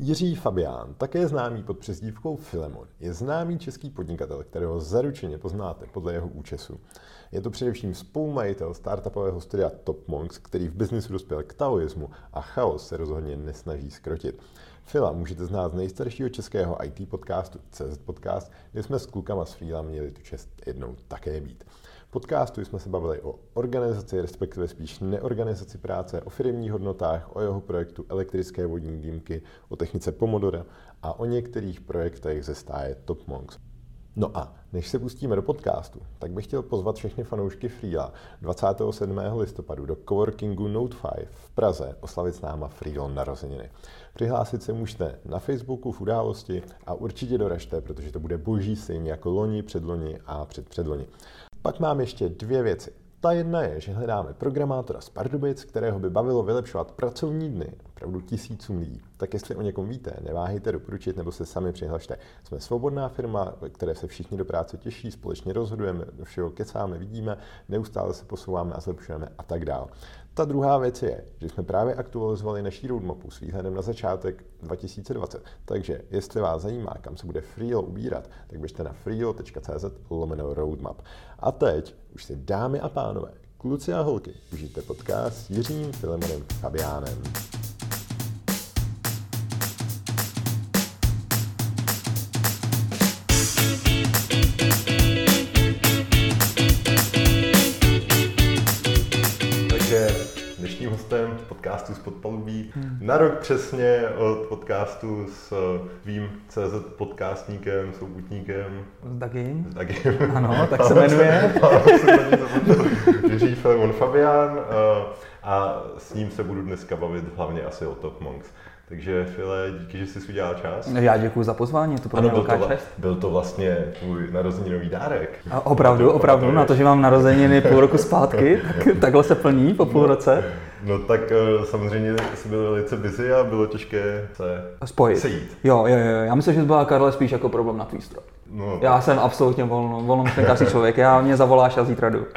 Jiří Fabián, také známý pod přezdívkou Filemon, je známý český podnikatel, kterého zaručeně poznáte podle jeho účesu. Je to především spolumajitel startupového studia Top Monks, který v biznisu dospěl k taoismu a chaos se rozhodně nesnaží skrotit. Fila můžete znát z nejstaršího českého IT podcastu CZ Podcast, kde jsme s klukama z Fila měli tu čest jednou také být podcastu jsme se bavili o organizaci, respektive spíš neorganizaci práce, o firmních hodnotách, o jeho projektu elektrické vodní dýmky, o technice Pomodora a o některých projektech ze stáje Top Monks. No a než se pustíme do podcastu, tak bych chtěl pozvat všechny fanoušky Freela 27. listopadu do coworkingu Note 5 v Praze oslavit s náma Freelon narozeniny. Přihlásit se můžete na Facebooku v události a určitě doražte, protože to bude boží stejně jako loni, předloni a předpředloni. Pak mám ještě dvě věci. Ta jedna je, že hledáme programátora z Pardubic, kterého by bavilo vylepšovat pracovní dny opravdu tisícům lidí. Tak jestli o někom víte, neváhejte doporučit nebo se sami přihlašte. Jsme svobodná firma, ve které se všichni do práce těší, společně rozhodujeme, do všeho kecáme, vidíme, neustále se posouváme a zlepšujeme a tak dále. Ta druhá věc je, že jsme právě aktualizovali naší roadmapu s výhledem na začátek 2020. Takže jestli vás zajímá, kam se bude Freelo ubírat, tak běžte na freelo.cz lomeno roadmap. A teď už si dámy a pánové, kluci a holky, užijte podcast s Jiřím Filemonem Fabiánem. Podcastu z Podpalubí. Hmm. Na rok přesně od podcastu s tvým CZ podcastníkem, soubutníkem. S Dagim. S Dagim. Ano, tak se jmenuje. Jiří Felmon Fabian a s ním se budu dneska bavit hlavně asi o Top Monks. Takže File, díky, že jsi udělal čas. Já děkuji za pozvání, to pro mě velká čest. Byl to vlastně tvůj narozeninový dárek. A opravdu, opravdu, na to, že mám narozeniny půl roku zpátky, tak, takhle se plní po půl roce. No tak eh, samozřejmě jsi byl velice busy a bylo těžké se Spojit. sejít. Jo, jo, jo. Já myslím, že to byla Karle spíš jako problém na tvý. No, já jsem absolutně volno, volnomyšlenkářský člověk, já mě zavoláš a zítra jdu.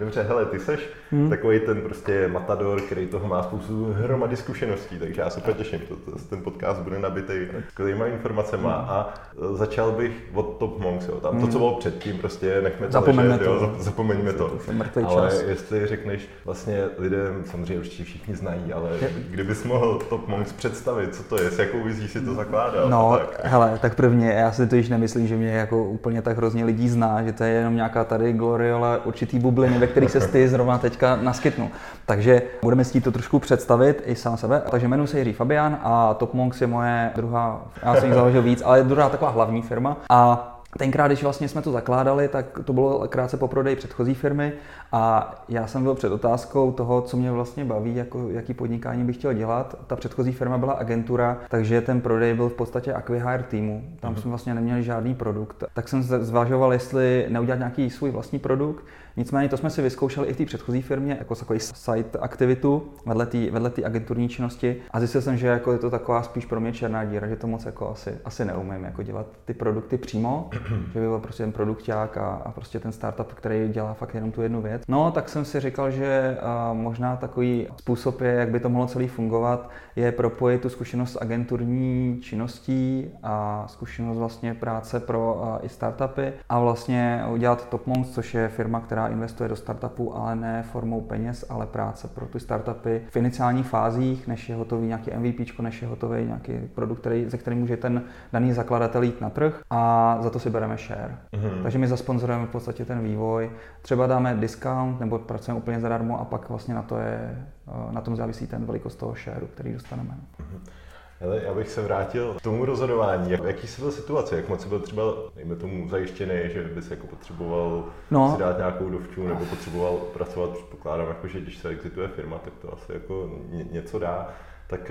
Dobře, hele, ty seš hmm. takový ten prostě matador, který toho má spoustu hromady zkušeností, takže já se úplně těším, to, to, ten podcast bude nabitý skvělýma informacemi hmm. a e, začal bych od Top Monks, jo. tam hmm. to, co bylo předtím, prostě nechme to Zapomeňme ležet, to. Jo, zapomeňme to. to ale čas. jestli řekneš vlastně lidem, samozřejmě určitě všichni znají, ale kdybys mohl Top Monks představit, co to je, s jakou vizí si to zakládal? No, tak. hele, tak prvně, já si to již nemyslím, že mě jako úplně tak hrozně lidí zná, že to je jenom nějaká tady gloriola určitý bubliny, ve kterých se ty zrovna teďka naskytnu. Takže budeme si to trošku představit i sám sebe. Takže jmenuji se Jiří Fabian a Top Monks je moje druhá, já jsem jich založil víc, ale druhá taková hlavní firma. A Tenkrát, když vlastně jsme to zakládali, tak to bylo krátce po prodeji předchozí firmy a já jsem byl před otázkou toho, co mě vlastně baví, jako, jaký podnikání bych chtěl dělat. Ta předchozí firma byla agentura, takže ten prodej byl v podstatě acquihire týmu. Tam mm-hmm. jsme vlastně neměli žádný produkt. Tak jsem zvažoval, jestli neudělat nějaký svůj vlastní produkt. Nicméně to jsme si vyzkoušeli i v té předchozí firmě, jako takový site aktivitu vedle té vedle agenturní činnosti a zjistil jsem, že jako je to taková spíš pro mě černá díra, že to moc jako asi, asi neumím jako dělat ty produkty přímo, že by byl prostě ten produkták a, a prostě ten startup, který dělá fakt jenom tu jednu věc. No, tak jsem si říkal, že uh, možná takový způsob je, jak by to mohlo celý fungovat, je propojit tu zkušenost s agenturní činností a zkušenost vlastně práce pro uh, i startupy a vlastně udělat Topmons, což je firma, která investuje do startupů, ale ne formou peněz, ale práce pro ty startupy v iniciálních fázích, než je hotový nějaký MVP, než je hotový nějaký produkt, který, ze kterým může ten daný zakladatel jít na trh a za to si bereme share. Mm-hmm. Takže my zasponzorujeme v podstatě ten vývoj. Třeba dáme discount nebo pracujeme úplně zadarmo a pak vlastně na to je, na tom závisí ten velikost toho shareu, který dostaneme. Mm-hmm. Ale já bych se vrátil k tomu rozhodování. Jak, jaký jsi byl situace? Jak moc byl třeba, dejme tomu, zajištěný, že bys jako potřeboval no. si dát nějakou dovču nebo potřeboval pracovat, předpokládám, jako, že když se exituje firma, tak to asi jako něco dá tak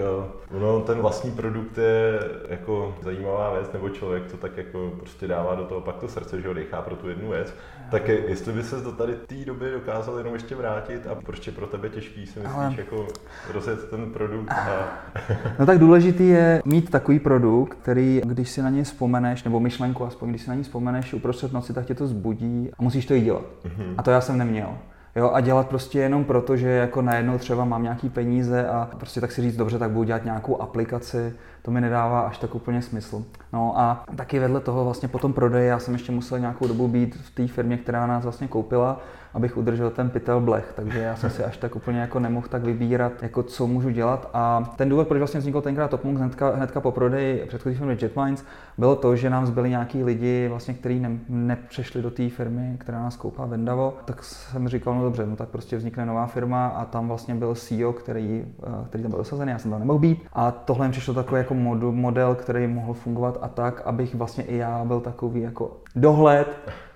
ono, ten vlastní produkt je jako zajímavá věc, nebo člověk to tak jako prostě dává do toho pak to srdce, že ho dechá pro tu jednu věc. Tak jestli by se do tady té doby dokázal jenom ještě vrátit a proč je pro tebe těžký, si myslíš, Ale... jako rozjet ten produkt? A... no tak důležitý je mít takový produkt, který, když si na něj vzpomeneš, nebo myšlenku aspoň, když si na něj vzpomeneš uprostřed noci, tak tě to zbudí a musíš to i dělat. Mm-hmm. A to já jsem neměl. Jo, a dělat prostě jenom proto, že jako najednou třeba mám nějaký peníze a prostě tak si říct, dobře, tak budu dělat nějakou aplikaci, to mi nedává až tak úplně smysl. No a taky vedle toho vlastně po tom prodeji já jsem ještě musel nějakou dobu být v té firmě, která nás vlastně koupila abych udržel ten pytel blech, takže já jsem si až tak úplně jako nemohl tak vybírat, jako co můžu dělat. A ten důvod, proč vlastně vznikl tenkrát TopMonk hnedka, hnedka po prodeji předchozí firmy JetMinds, bylo to, že nám zbyli nějaký lidi, vlastně, kteří ne, nepřešli do té firmy, která nás koupá Vendavo, tak jsem říkal, no dobře, no tak prostě vznikne nová firma a tam vlastně byl CEO, který, eh, který tam byl osazený, já jsem tam nemohl být. A tohle mi přišlo takový jako model, který mohl fungovat a tak, abych vlastně i já byl takový jako dohled,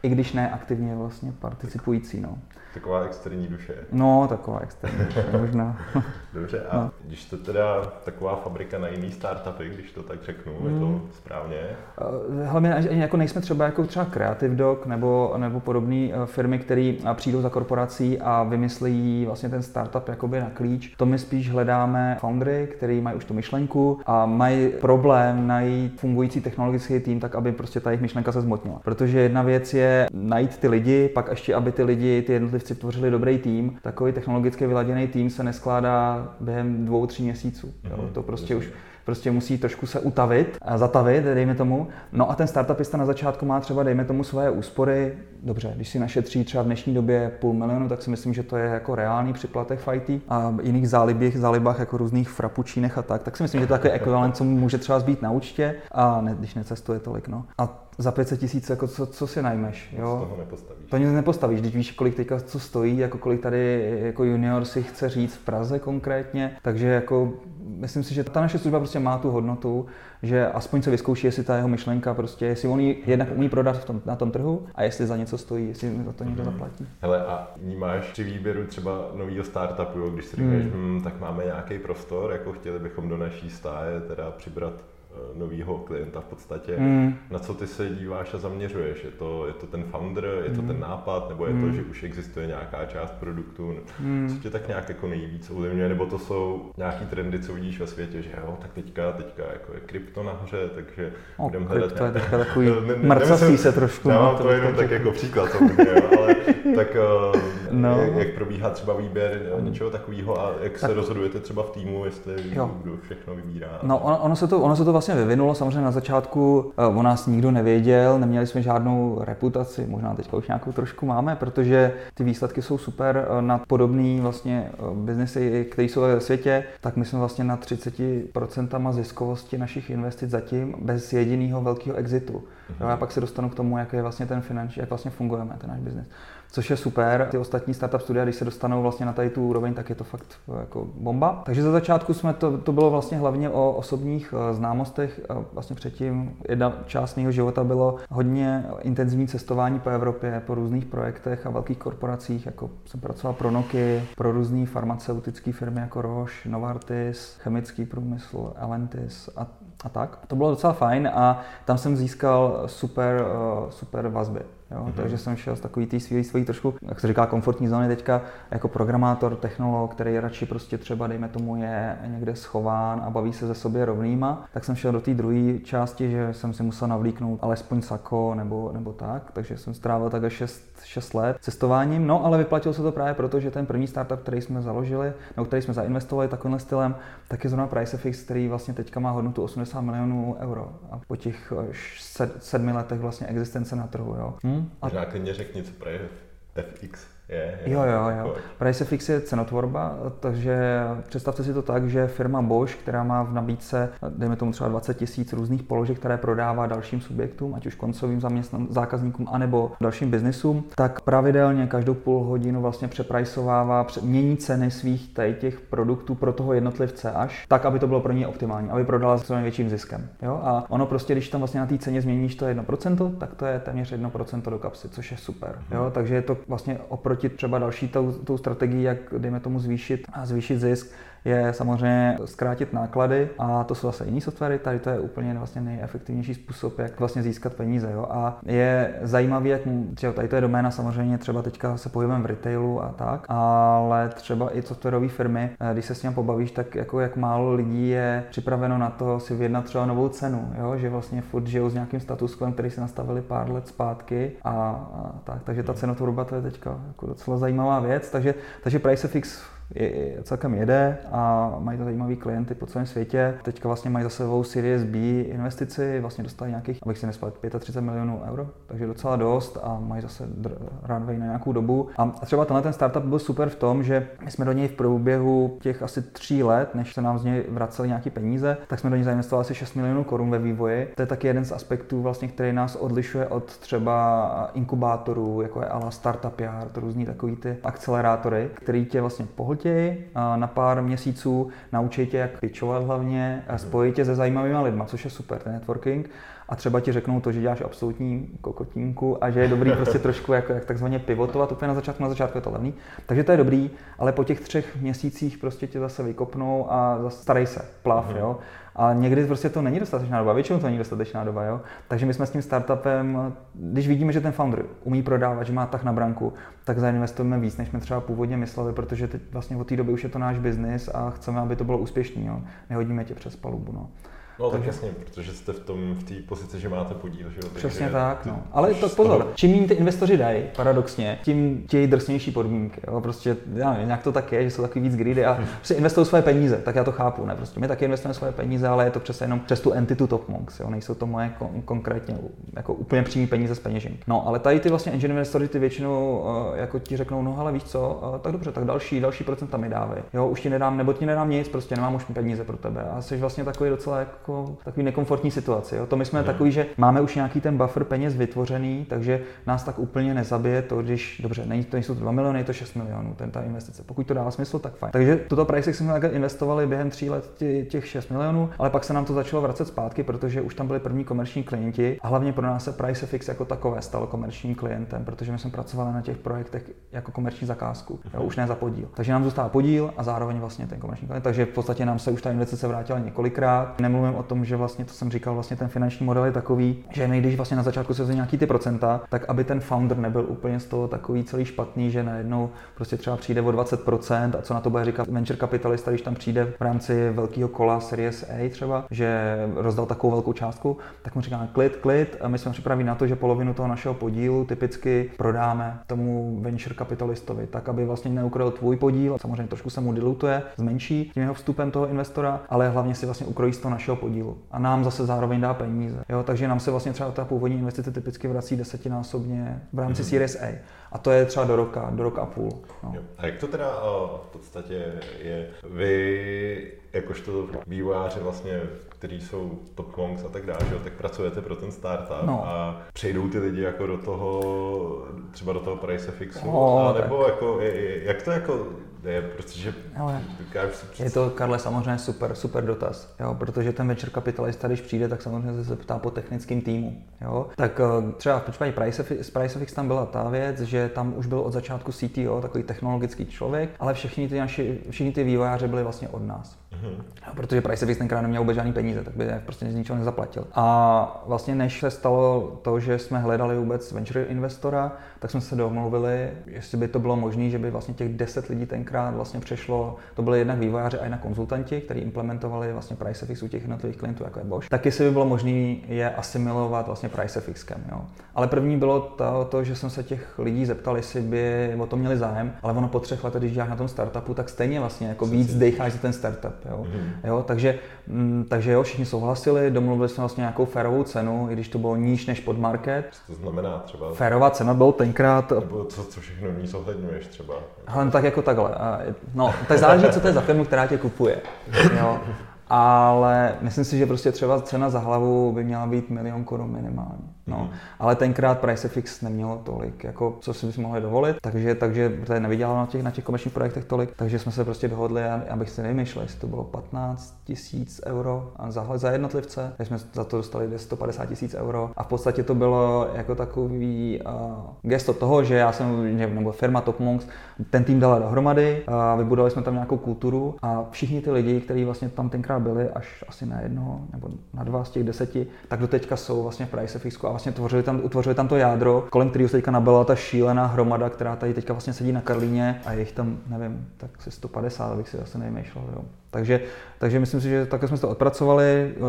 i když ne aktivně vlastně participující. No. Taková externí duše. No, taková externí duše, možná. Dobře, a no. když to teda taková fabrika na jiný startupy, když to tak řeknu, mm. je to hmm. správně? Eh, hlavně jako nejsme třeba jako třeba Creative Dog nebo, nebo podobné eh, firmy, které eh, přijdou za korporací a vymyslí vlastně ten startup jakoby na klíč. To my spíš hledáme foundry, který mají už tu myšlenku a mají problém najít fungující technologický tým, tak aby prostě ta jejich myšlenka se zmotnila. Protože jedna věc je najít ty lidi, pak ještě aby ty lidi, ty jednotlivci si tvořili dobrý tým, takový technologicky vyladěný tým se neskládá během dvou, tří měsíců. Jo. Mm-hmm. To prostě už prostě musí trošku se utavit, a zatavit, dejme tomu. No a ten startupista na začátku má třeba, dejme tomu, svoje úspory. Dobře, když si našetří třeba v dnešní době půl milionu, tak si myslím, že to je jako reálný připlatech v IT a jiných zálibích, zálibách jako různých frapučínech a tak, tak si myslím, že to je takový ekvivalent, co mu může třeba zbýt na účtě, a ne, když necestuje tolik. No. A za 500 tisíc, jako co, co si najmeš, jo? Z toho nepostavíš. To nic nepostavíš, když víš, kolik teďka co stojí, jako kolik tady jako junior si chce říct v Praze konkrétně, takže jako myslím si, že ta naše služba prostě má tu hodnotu, že aspoň se vyzkouší, jestli ta jeho myšlenka prostě, jestli on ji jednak umí prodat v tom, na tom trhu a jestli za něco stojí, jestli za to někdo hmm. zaplatí. Hele, a vnímáš při výběru třeba nového startupu, když si říkáš, hmm. hm, tak máme nějaký prostor, jako chtěli bychom do naší stáje teda přibrat nového klienta v podstatě. Mm. Na co ty se díváš a zaměřuješ? Je to, je to ten founder, je to mm. ten nápad, nebo je mm. to, hmm. že už existuje nějaká část produktu? Mm. Co tě tak nějak jako nejvíc ovlivňuje? Nebo to jsou nějaký trendy, co vidíš ve světě, že jo, tak teďka, teďka jako je krypto nahoře, takže o, budeme hledat... To je teďka takový mrcasí se trošku. Já no, to, to jenom tak jako příklad, jo, ale tak uh, no. jak, jak, probíhá třeba výběr něčeho takového a jak tak. se rozhodujete třeba v týmu, jestli jo. kdo všechno vybírá? No ono, ono, se to, ono se to vlastně vyvinulo. Samozřejmě na začátku eh, o nás nikdo nevěděl, neměli jsme žádnou reputaci, možná teďka už nějakou trošku máme, protože ty výsledky jsou super eh, na podobný vlastně eh, biznesy, které jsou ve světě, tak my jsme vlastně na 30% ziskovosti našich investic zatím bez jediného velkého exitu. Jo, já pak se dostanu k tomu, jak je vlastně ten finanční, jak vlastně fungujeme, ten náš biznis což je super. Ty ostatní startup studia, když se dostanou vlastně na tady tu úroveň, tak je to fakt jako bomba. Takže za začátku jsme to, to bylo vlastně hlavně o osobních eh, známostech. Vlastně předtím jedna část mého života bylo hodně intenzivní cestování po Evropě, po různých projektech a velkých korporacích, jako jsem pracoval pro Nokia, pro různé farmaceutické firmy jako Roche, Novartis, chemický průmysl, Alentis a a tak. To bylo docela fajn a tam jsem získal super, eh, super vazby. Jo? Mm-hmm. Takže jsem šel z takový té svý, svý trošku, jak se říká, komfortní zóny teďka jako programátor, technolog, který radši prostě třeba, dejme tomu, je někde schován a baví se ze sobě rovnýma, tak jsem šel do té druhé části, že jsem si musel navlíknout alespoň sako nebo, nebo tak, takže jsem strávil takhle 6, 6 let cestováním, no ale vyplatilo se to právě proto, že ten první startup, který jsme založili, nebo který jsme zainvestovali takovýmhle stylem, tak je zrovna PriceFX, který vlastně teďka má hodnotu 80 milionů euro a po těch sedmi letech vlastně existence na trhu. Jo. Hmm? A... Možná klidně řekni, co FX je, je jo, jo, jo. Pricefix je cenotvorba, takže představte si to tak, že firma Bosch, která má v nabídce, dejme tomu třeba 20 tisíc různých položek, které prodává dalším subjektům, ať už koncovým zaměstnan- zákazníkům, anebo dalším biznisům, tak pravidelně každou půl hodinu vlastně přeprajsovává, mění ceny svých těch produktů pro toho jednotlivce až tak, aby to bylo pro ně optimální, aby prodala s co největším ziskem. Jo? A ono prostě, když tam vlastně na té ceně změníš to 1%, tak to je téměř 1% do kapsy, což je super. Jo? Takže je to vlastně oproti oproti třeba další tou, tou strategii, jak dejme tomu zvýšit a zvýšit zisk, je samozřejmě zkrátit náklady a to jsou zase jiný softwary, tady to je úplně vlastně nejefektivnější způsob, jak vlastně získat peníze. Jo? A je zajímavý, jak třeba tady to je doména samozřejmě třeba teďka se pohybujeme v retailu a tak, ale třeba i softwarové firmy, eh, když se s ním pobavíš, tak jako jak málo lidí je připraveno na to si vyjednat třeba novou cenu, jo? že vlastně furt žijou s nějakým statusem, který si nastavili pár let zpátky a, a tak, takže ta cenotvorba to je teďka jako docela zajímavá věc, takže, takže Pricefix je, je, celkem jede a mají to zajímavý klienty po celém světě. Teďka vlastně mají za sebou Series B investici, vlastně dostali nějakých, abych si nespal, 35 milionů euro, takže docela dost a mají zase runway na nějakou dobu. A třeba tenhle ten startup byl super v tom, že my jsme do něj v průběhu těch asi tří let, než se nám z něj vraceli nějaké peníze, tak jsme do něj zainvestovali asi 6 milionů korun ve vývoji. To je taky jeden z aspektů, vlastně, který nás odlišuje od třeba inkubátorů, jako je ala Startup Yard, různý takový ty akcelerátory, který tě vlastně pohltí tě na pár měsíců, naučí tě, jak pitchovat hlavně, spojit tě se zajímavými lidmi, což je super, ten networking. A třeba ti řeknou to, že děláš absolutní kokotínku a že je dobrý prostě trošku jako, jak takzvaně pivotovat úplně na začátku, na začátku je to levný. Takže to je dobrý, ale po těch třech měsících prostě tě zase vykopnou a zase starej se, plav, mm. jo. A někdy prostě to není dostatečná doba, většinou to není dostatečná doba, jo. Takže my jsme s tím startupem, když vidíme, že ten founder umí prodávat, že má tak na branku, tak zainvestujeme víc, než jsme třeba původně mysleli, protože teď vlastně od té doby už je to náš biznis a chceme, aby to bylo úspěšný, jo. Nehodíme tě přes palubu, no. No tak jasně, protože jste v tom v té pozici, že máte podíl, že jo? Přesně tak, no. Ale to pozor, toho... čím méně ty investoři dají, paradoxně, tím tějí drsnější podmínky. Jo? Prostě, já nevím, nějak to tak je, že jsou takový víc greedy a prostě investují své peníze, tak já to chápu, ne? Prostě my taky investujeme své peníze, ale je to přesně jenom přes tu entitu Topmonks, jo? Nejsou to moje kon- konkrétně jako úplně přímé peníze z peněženky. No, ale tady ty vlastně engine investory ty většinou uh, jako ti řeknou, no ale víš co, uh, tak dobře, tak další, další procenta mi dávej. Jo, už ti nedám, nebo ti nedám nic, prostě nemám už peníze pro tebe. A jsi vlastně takový docela jako takový nekomfortní situaci. Jo? To my jsme hmm. takový, že máme už nějaký ten buffer peněz vytvořený, takže nás tak úplně nezabije to, když, dobře, není to, nejsou to 2 miliony, je to 6 milionů, ten ta investice. Pokud to dává smysl, tak fajn. Takže tuto price jsme takhle investovali během tří let těch 6 milionů, ale pak se nám to začalo vracet zpátky, protože už tam byli první komerční klienti a hlavně pro nás se PriceFix jako takové stalo komerčním klientem, protože my jsme pracovali na těch projektech jako komerční zakázku, jo, už ne za podíl. Takže nám zůstává podíl a zároveň vlastně ten komerční klient. Takže v podstatě nám se už ta investice vrátila několikrát. Nemluvím o tom, že vlastně to jsem říkal, vlastně ten finanční model je takový, že když vlastně na začátku se nějaký ty procenta, tak aby ten founder nebyl úplně z toho takový celý špatný, že najednou prostě třeba přijde o 20% a co na to bude říkat venture kapitalista, když tam přijde v rámci velkého kola Series A třeba, že rozdal takovou velkou částku, tak mu říkáme klid, klid a my jsme připraveni na to, že polovinu toho našeho podílu typicky prodáme tomu venture kapitalistovi, tak aby vlastně neukryl tvůj podíl, samozřejmě trošku se mu dilutuje, zmenší tím jeho vstupem toho investora, ale hlavně si vlastně ukrojí z toho našeho podílu. A nám zase zároveň dá peníze. Jo, takže nám se vlastně třeba ta původní investice typicky vrací desetinásobně v rámci mm-hmm. Series A. A to je třeba do roka, do roka a půl. No. Jo. A jak to teda v podstatě je? Vy jakožto vývojáři vlastně, kteří jsou top monks a tak dále, tak pracujete pro ten startup no. a přejdou ty lidi jako do toho, třeba do toho price fixu, no, a nebo tak. jako, jak to jako je, protože Ale je to, Karle, samozřejmě super, super dotaz, jo, protože ten večer kapitalista, když přijde, tak samozřejmě se ptá po technickém týmu. Jo. Tak eh, třeba v případě Pricefix, Pricefix tam byla ta věc, že tam už byl od začátku CTO, takový technologický člověk, ale všichni ty, naši, všichni ty vývojáři byli vlastně od nás. Mm-hmm. Protože Pricefix tenkrát neměl vůbec žádný peníze, tak by je prostě z ničeho nezaplatil. A vlastně než se stalo to, že jsme hledali vůbec venture investora, tak jsme se domluvili, jestli by to bylo možné, že by vlastně těch 10 lidí tenkrát vlastně přešlo, to byly jednak vývojáři a jednak konzultanti, kteří implementovali vlastně Pricefix u těch jednotlivých klientů, jako je Bosch, tak jestli by bylo možné je asimilovat vlastně Pricefixkem. Jo. Ale první bylo to, to, že jsem se těch lidí zeptal, jestli by o to měli zájem, ale ono po třech letech, když děláš na tom startupu, tak stejně vlastně jako víc decháš za ten startup. Jo. Mm-hmm. Jo, takže, m, mm, takže jo, všichni souhlasili, domluvili jsme vlastně nějakou férovou cenu, i když to bylo níž než pod market. Co to znamená třeba? Férová cena byl tenkrát... Nebo co, co všechno ní zohledňuješ třeba? Hele, no tak jako takhle. No, tak záleží, co to je za firmu, která tě kupuje. Jo. Ale myslím si, že prostě třeba cena za hlavu by měla být milion korun minimálně. No. Ale tenkrát Pricefix nemělo tolik, jako co si bychom mohli dovolit, takže, takže to nevydělalo na těch, na těch komerčních projektech tolik, takže jsme se prostě dohodli, abych si nevymýšlel, jestli to bylo 15 tisíc euro za, za jednotlivce, takže jsme za to dostali 150 tisíc euro. A v podstatě to bylo jako takový uh, gesto toho, že já jsem, nebo firma Top Monks, ten tým dala dohromady, uh, vybudovali jsme tam nějakou kulturu a všichni ty lidi, kteří vlastně tam tenkrát byli, až asi na jednoho nebo na dva z těch deseti, tak do teďka jsou vlastně v Pricefixu a vlastně tvořili tam, utvořili tam to jádro, kolem kterého se teďka nabyla ta šílená hromada, která tady teďka vlastně sedí na Karlíně a je jich tam, nevím, tak asi 150, abych si asi nejmýšlel. Jo. Takže, takže myslím si, že takhle jsme to odpracovali, eh,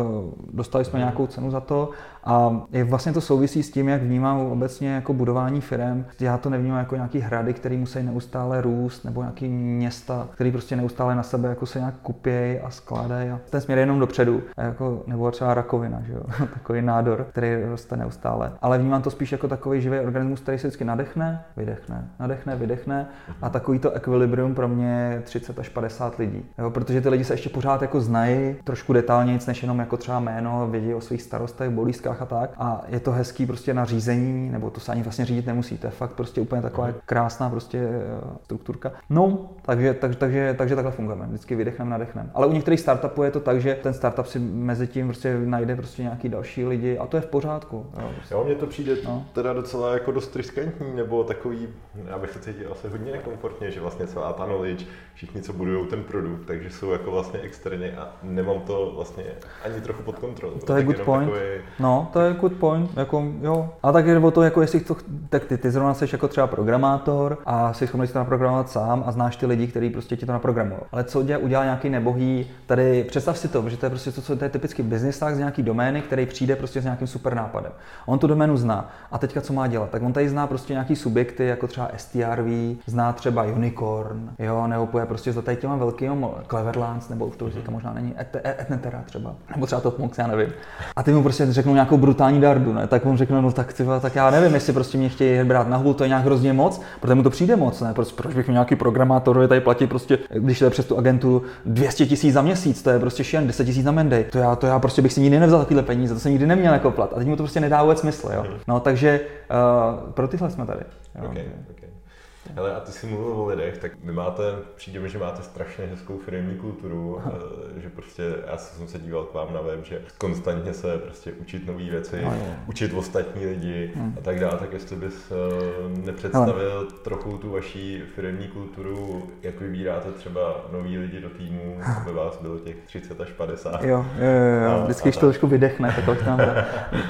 dostali jsme nějakou cenu za to a je vlastně to souvisí s tím, jak vnímám obecně jako budování firm. Já to nevnímám jako nějaký hrady, které musí neustále růst, nebo nějaký města, které prostě neustále na sebe jako se nějak kupějí a skládají. Ten směr je jenom dopředu, jako, nebo třeba rakovina, že jo? takový nádor, který roste neustále. Ale vnímám to spíš jako takový živý organismus, který se vždycky nadechne, vydechne, nadechne, vydechne a takový to ekvilibrium pro mě 30 až 50 lidí. Jo? Protože ty lidi se ještě pořád jako znají trošku detailněji, než jenom jako třeba jméno, vědí o svých starostech, bolístkách a tak. A je to hezký prostě na řízení, nebo to se ani vlastně řídit nemusí. To je fakt prostě úplně taková mhm. krásná prostě eh, strukturka. No, takže, tak, takže, takže takhle fungujeme. Vždycky vydechneme, nadechneme. Ale u některých startupů je to tak, že ten startup si mezi tím prostě najde prostě nějaký další lidi a to je v pořádku. Jo, prostě. jo mně to přijde no. teda docela jako dost riskantní, nebo takový, já bych se cítil asi hodně nekomfortně, že vlastně celá ta knowledge, všichni, co budují ten produkt, takže jsou jako vlastně externě a nemám to vlastně ani trochu pod kontrolou. To je good point. Takový... No, to je good point, jako jo. A tak je o to, jako jestli to, tak ty, ty zrovna jsi jako třeba programátor a jsi schopný si to naprogramovat sám a znáš ty lidi, kteří prostě ti to naprogramují. Ale co dělá, udělá nějaký nebohý, tady představ si to, že to je prostě to, co to je typicky business z nějaký domény, který přijde prostě s nějakým super nápadem. On tu doménu zná. A teďka co má dělat? Tak on tady zná prostě nějaký subjekty, jako třeba STRV, zná třeba Unicorn, jo, nebo je prostě za tady těma velkými Cleverlands, nebo už to už teďka možná není, Etnetera třeba, nebo třeba Topmox, já nevím. A ty mu prostě řeknou nějakou brutální dardu, ne? tak on řekne, no tak, tyva, tak já nevím, jestli prostě mě chtějí brát na hůl, to je nějak hrozně moc, protože mu to přijde moc, ne? Proč, proč bych měl nějaký programátor, tady platí prostě, když to je přes tu agentu 200 tisíc za měsíc, to je prostě šílen, 10 tisíc na Menday. To já, to já prostě bych si nikdy nevzal takové peníze, to jsem nikdy neměl jako plat. A teď mu to prostě nedá vůbec smysl, jo. No takže uh, pro tyhle jsme tady. Jo. Okay, okay. Ale a ty jsi mluvil o lidech, tak vy máte, přijde mi, že máte strašně hezkou firmní kulturu. Eh, že prostě, já jsem se díval k vám na web, že konstantně se prostě učit nové věci, no, učit ostatní lidi hmm. a tak dále, tak jestli bys eh, nepředstavil Ale. trochu tu vaší firmní kulturu, jak vybíráte třeba nový lidi do týmu, aby vás bylo těch 30 až 50. Jo, jo, jo, jo. vždycky, když to trošku vydechne, tak tam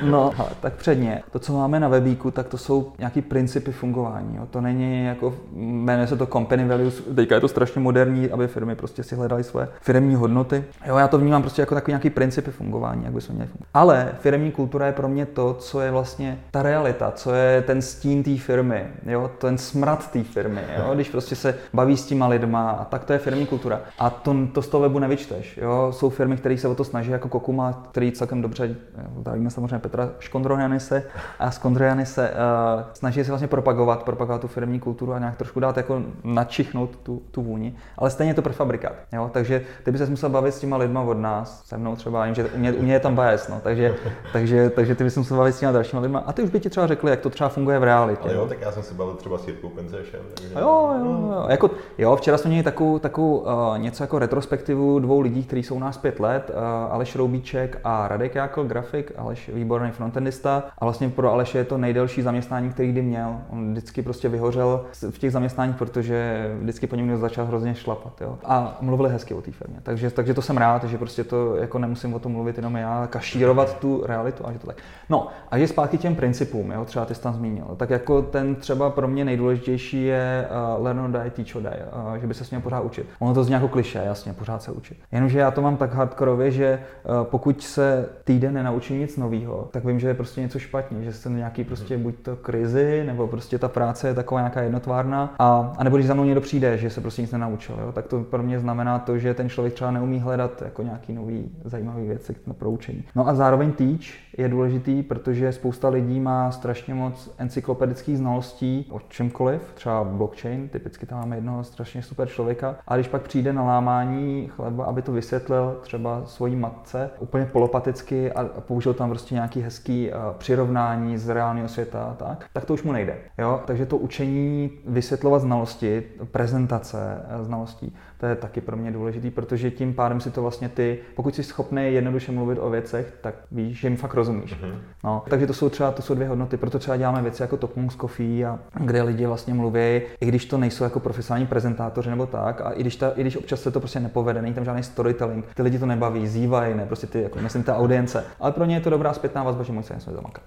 No, tak předně, to, co máme na webíku, tak to jsou nějaký principy fungování, jo. to není jako jmenuje se to company values, teďka je to strašně moderní, aby firmy prostě si hledaly své firmní hodnoty. Jo, já to vnímám prostě jako takový nějaký principy fungování, jak by se měly fungovat. Ale firmní kultura je pro mě to, co je vlastně ta realita, co je ten stín té firmy, jo, ten smrad té firmy, jo, když prostě se baví s těma lidma a tak to je firmní kultura. A to, to z toho webu nevyčteš, jo. Jsou firmy, které se o to snaží, jako Kokuma, který celkem dobře, zdravíme samozřejmě Petra Škondrojanise a Skondrojanise, uh, snaží se vlastně propagovat, propagovat tu firmní kulturu a nějak trošku dát jako načichnout tu, tu vůni, ale stejně je to prefabrikát. Jo? Takže ty by se musel bavit s těma lidma od nás, se mnou třeba, jim, že u mě, u mě je tam bias, no, takže, takže, takže ty bys musel bavit s těma dalšíma lidma a ty už by ti třeba řekli, jak to třeba funguje v realitě. Ale jo, tak já jsem se bavil třeba s Jirkou Penzešem. Takže... Jo, jo, jo. Jako, jo, včera jsme měli takovou, takovou uh, něco jako retrospektivu dvou lidí, kteří jsou u nás pět let, uh, Aleš Roubíček a Radek Jákl, grafik, Aleš výborný frontendista a vlastně pro Aleše je to nejdelší zaměstnání, který kdy měl. On vždycky prostě vyhořel v těch zaměstnáních, protože vždycky po něm začal hrozně šlapat. Jo. A mluvili hezky o té firmě. Takže, takže to jsem rád, že prostě to jako nemusím o tom mluvit jenom já, kašírovat tu realitu a že to tak. No a že zpátky těm principům, jo, třeba ty jsi tam zmínil. Tak jako ten třeba pro mě nejdůležitější je uh, learn or die, teach or die, uh, že by se měl pořád učit. Ono to zní jako kliše, jasně, pořád se učit. Jenomže já to mám tak hardkorově, že uh, pokud se týden nenaučí nic nového, tak vím, že je prostě něco špatně, že jsem nějaký prostě buď to krizi, nebo prostě ta práce je taková nějaká tvárna, a, a nebo když za mnou někdo přijde, že se prostě nic nenaučil, jo, tak to pro mě znamená to, že ten člověk třeba neumí hledat jako nějaký nový zajímavý věci na proučení. No a zároveň teach je důležitý, protože spousta lidí má strašně moc encyklopedických znalostí o čemkoliv, třeba blockchain, typicky tam máme jednoho strašně super člověka, a když pak přijde na lámání chleba, aby to vysvětlil třeba svojí matce úplně polopaticky a použil tam prostě nějaký hezký uh, přirovnání z reálného světa, tak, tak to už mu nejde. Jo? Takže to učení vysvětlovat znalosti, prezentace eh, znalostí, to je taky pro mě důležitý, protože tím pádem si to vlastně ty, pokud jsi schopný jednoduše mluvit o věcech, tak víš, že jim fakt rozumíš. Mm-hmm. No, takže to jsou třeba to jsou dvě hodnoty, proto třeba děláme věci jako Top Monks Coffee, a kde lidi vlastně mluví, i když to nejsou jako profesionální prezentátoři nebo tak, a i když, ta, i když občas se to prostě nepovede, není tam žádný storytelling, ty lidi to nebaví, zývají, ne, prostě ty, jako, myslím, ta audience, ale pro ně je to dobrá zpětná vazba, že musí něco zamakat.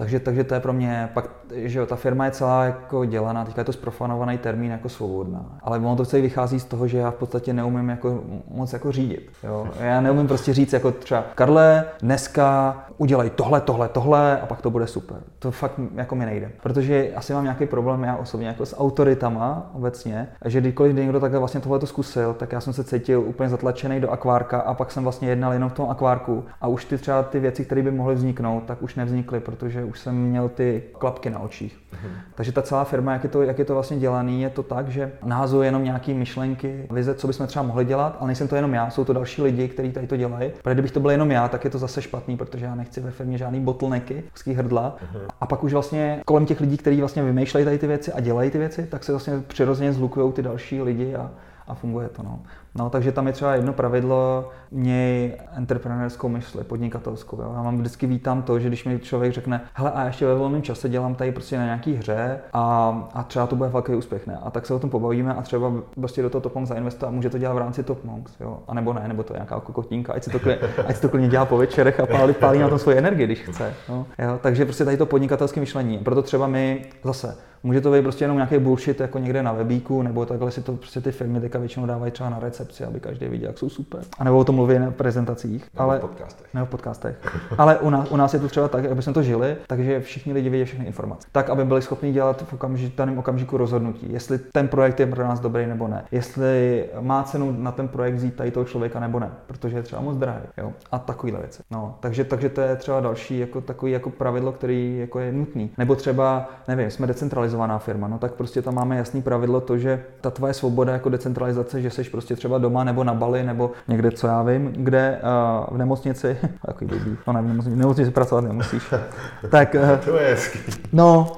Takže, takže to je pro mě, pak, že jo, ta firma je celá jako dělaná, teďka je to sprofanovaný termín jako svobodná. Ale ono to celý vychází z toho, že já v podstatě neumím jako moc jako řídit. Jo. Já neumím prostě říct jako třeba, Karle, dneska udělej tohle, tohle, tohle a pak to bude super. To fakt jako mi nejde. Protože asi mám nějaký problém já osobně jako s autoritama obecně, že kdykoliv někdo takhle vlastně tohle to zkusil, tak já jsem se cítil úplně zatlačený do akvárka a pak jsem vlastně jednal jenom v tom akvárku a už ty třeba ty věci, které by mohly vzniknout, tak už nevznikly, protože už jsem měl ty klapky na očích. Mm-hmm. Takže ta celá firma, jak je, to, jak je to vlastně dělaný, je to tak, že nahazuje jenom nějaké myšlenky, vize, co bychom třeba mohli dělat, ale nejsem to jenom já, jsou to další lidi, kteří tady to dělají. Protože kdybych to byl jenom já, tak je to zase špatný, protože já nechci ve firmě žádný bottlenecky, úzký hrdla. Mm-hmm. A pak už vlastně kolem těch lidí, kteří vlastně vymýšlejí tady ty věci a dělají ty věci, tak se vlastně přirozeně zlukují ty další lidi a, a funguje to. No. No, takže tam je třeba jedno pravidlo, měj entrepreneurskou mysli, podnikatelskou. Jo. Já mám vždycky vítám to, že když mi člověk řekne, hele, a ještě ve volném čase dělám tady prostě na nějaký hře a, a třeba to bude velký úspěch, ne? A tak se o tom pobavíme a třeba prostě do toho Top Monks zainvestuje a může to dělat v rámci Top Monks, jo. A nebo ne, nebo to je nějaká kokotínka, ať si to, klidně, ať si to klidně dělá po večerech a pálí, pálí na tom svoji energii, když chce. No. Jo. Takže prostě tady to podnikatelské myšlení. Proto třeba my zase Může to být prostě jenom nějaký bullshit jako někde na webíku, nebo takhle si to prostě ty firmy teďka většinou dávají třeba na recepci, aby každý viděl, jak jsou super. A nebo o tom mluví na prezentacích. Nebo ale, v podcastech. Nebo v podcastech. ale u nás, u nás je to třeba tak, aby jsme to žili, takže všichni lidi vědí všechny informace. Tak, aby byli schopni dělat v okamžitém okamžiku rozhodnutí, jestli ten projekt je pro nás dobrý nebo ne. Jestli má cenu na ten projekt vzít tady toho člověka nebo ne, protože je třeba moc drahý. Jo? A takovýhle věci. No, takže, takže to je třeba další jako takový jako pravidlo, který jako je nutný. Nebo třeba, nevím, jsme decentralizovaná firma, no tak prostě tam máme jasný pravidlo to, že ta tvoje svoboda jako decentralizace, že jsi prostě třeba doma nebo na Bali nebo někde, co já vím, kde uh, v nemocnici, takový blbý, no ne, v nemocnici, v nemocnici pracovat nemusíš, tak... Uh, to je hezký. No,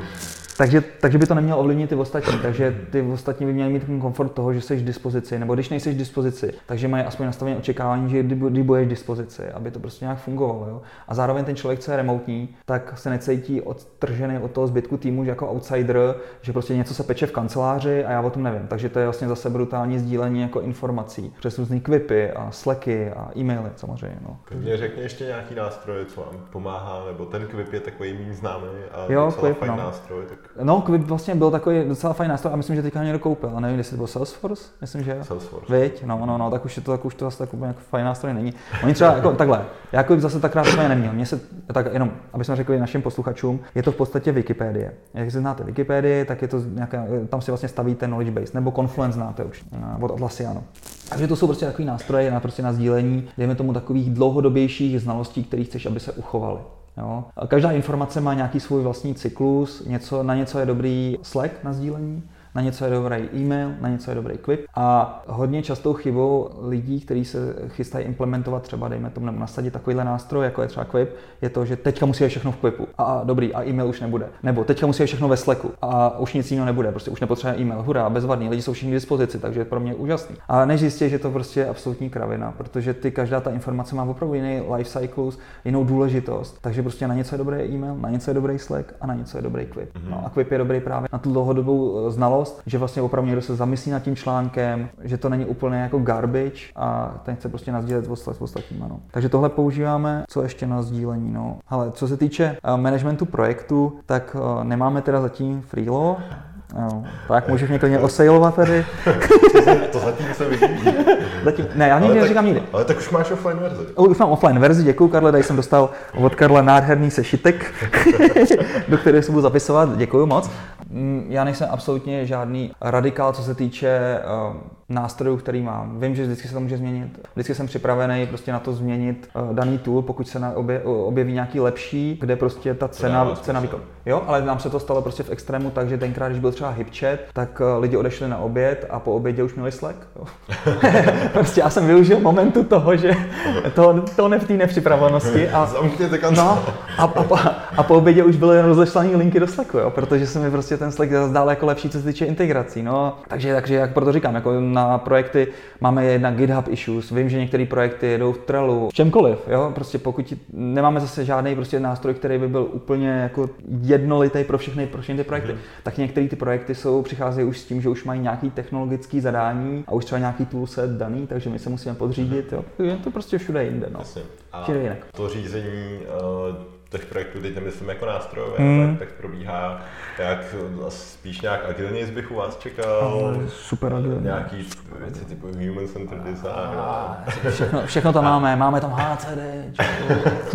takže, takže by to nemělo ovlivnit ty ostatní, takže ty ostatní by měli mít ten komfort toho, že jsi v dispozici, nebo když nejsi v dispozici, takže mají aspoň nastavení očekávání, že kdy, kdy budeš v dispozici, aby to prostě nějak fungovalo. Jo? A zároveň ten člověk, co je remotní, tak se necítí odtržený od toho zbytku týmu, že jako outsider, že prostě něco se peče v kanceláři a já o tom nevím. Takže to je vlastně zase brutální sdílení jako informací přes různé kvipy a slacky a e-maily samozřejmě. No. Mě řekni ještě nějaký nástroj, co vám pomáhá, nebo ten kvip je takový méně známý a jo, docela Quip, fajn no. nástroj. Tak... No, Quip vlastně byl takový docela fajn nástroj a myslím, že teďka někdo koupil. A nevím, jestli to byl Salesforce, myslím, že jo. Salesforce. Viď? No, no, no, tak už, je to, tak už to zase tak úplně jako fajn nástroj není. Oni třeba jako takhle, já Quip zase tak krásně neměl. Mně se, tak jenom, aby jsme řekli našim posluchačům, je to v podstatě Wikipedie. Jak si znáte Wikipedii, tak je to nějaká, tam si vlastně stavíte knowledge base, nebo Confluence znáte už eh, od Atlassianu. Takže to jsou prostě takový nástroje na, prostě na sdílení, dejme tomu takových dlouhodobějších znalostí, které chceš, aby se uchovaly. Jo. Každá informace má nějaký svůj vlastní cyklus, něco, na něco je dobrý Slack na sdílení, na něco je dobrý e-mail, na něco je dobrý Quip. A hodně častou chybou lidí, kteří se chystají implementovat třeba, dejme tomu, nebo nasadit takovýhle nástroj, jako je třeba Quip, je to, že teďka musí všechno v Quipu. A, dobrý, a e-mail už nebude. Nebo teďka musí všechno ve Slacku. A už nic jiného nebude, prostě už nepotřebuje e-mail. Hurá, bezvadný, lidi jsou všichni k dispozici, takže je pro mě úžasný. A než zjistí, že to prostě je absolutní kravina, protože ty každá ta informace má opravdu jiný life cycles, jinou důležitost. Takže prostě na něco je dobrý e-mail, na něco je dobrý Slack a na něco je dobrý Quip. No a Quip je dobrý právě na tu dlouhodobou eh, znalost znalost, že vlastně opravdu někdo se zamyslí nad tím článkem, že to není úplně jako garbage a ten chce prostě nazdílet s ostatníma. No. Takže tohle používáme, co ještě na sdílení. No. Ale co se týče uh, managementu projektu, tak uh, nemáme teda zatím freelo, No, tak můžeš mě klidně osejlovat tady. to zatím se vidí. Zatím, ne, já nikdy neříkám nikdy. Ale tak už máš offline verzi. Už mám offline verzi, děkuji Karle, tady jsem dostal od Karla nádherný sešitek, do kterého se budu zapisovat, děkuji moc. Mm, Já nejsem absolutně žádný radikál, co se týče uh, nástrojů, který mám. Vím, že vždycky se to může změnit. Vždycky jsem připravený prostě na to změnit uh, daný tool, pokud se na obje, objeví nějaký lepší, kde prostě ta cena, cena výkon. Jo, ale nám se to stalo prostě v extrému tak, že tenkrát, když byl třeba HipChat, tak uh, lidi odešli na oběd a po obědě už měli Slack. Jo. prostě já jsem využil momentu toho, že to, to ne v té nepřipravenosti a, no, a, a, a, po obědě už byly rozeslané linky do Slacku, jo, protože se mi prostě ten Slack zdál jako lepší, co se týče integrací. No. Takže, takže jak proto říkám, jako na projekty máme jedna GitHub issues, vím, že některé projekty jedou v Trellu, v čemkoliv, jo, prostě pokud nemáme zase žádný prostě nástroj, který by byl úplně jako jednolitý pro všechny, pro všechny ty projekty, mm. tak některé ty projekty jsou, přicházejí už s tím, že už mají nějaký technologický zadání a už třeba nějaký toolset daný, takže my se musíme podřídit, jo. Je to prostě všude jinde, no. Jasně. A všude jinak. to řízení uh těch projektů, teď nemyslím jako nástrojové, hmm. tak, tak probíhá jak spíš nějak agilně bych u vás čekal. Super agilně. Nějaký věci typu human centered design. Všechno, všechno tam máme, máme tam HCD,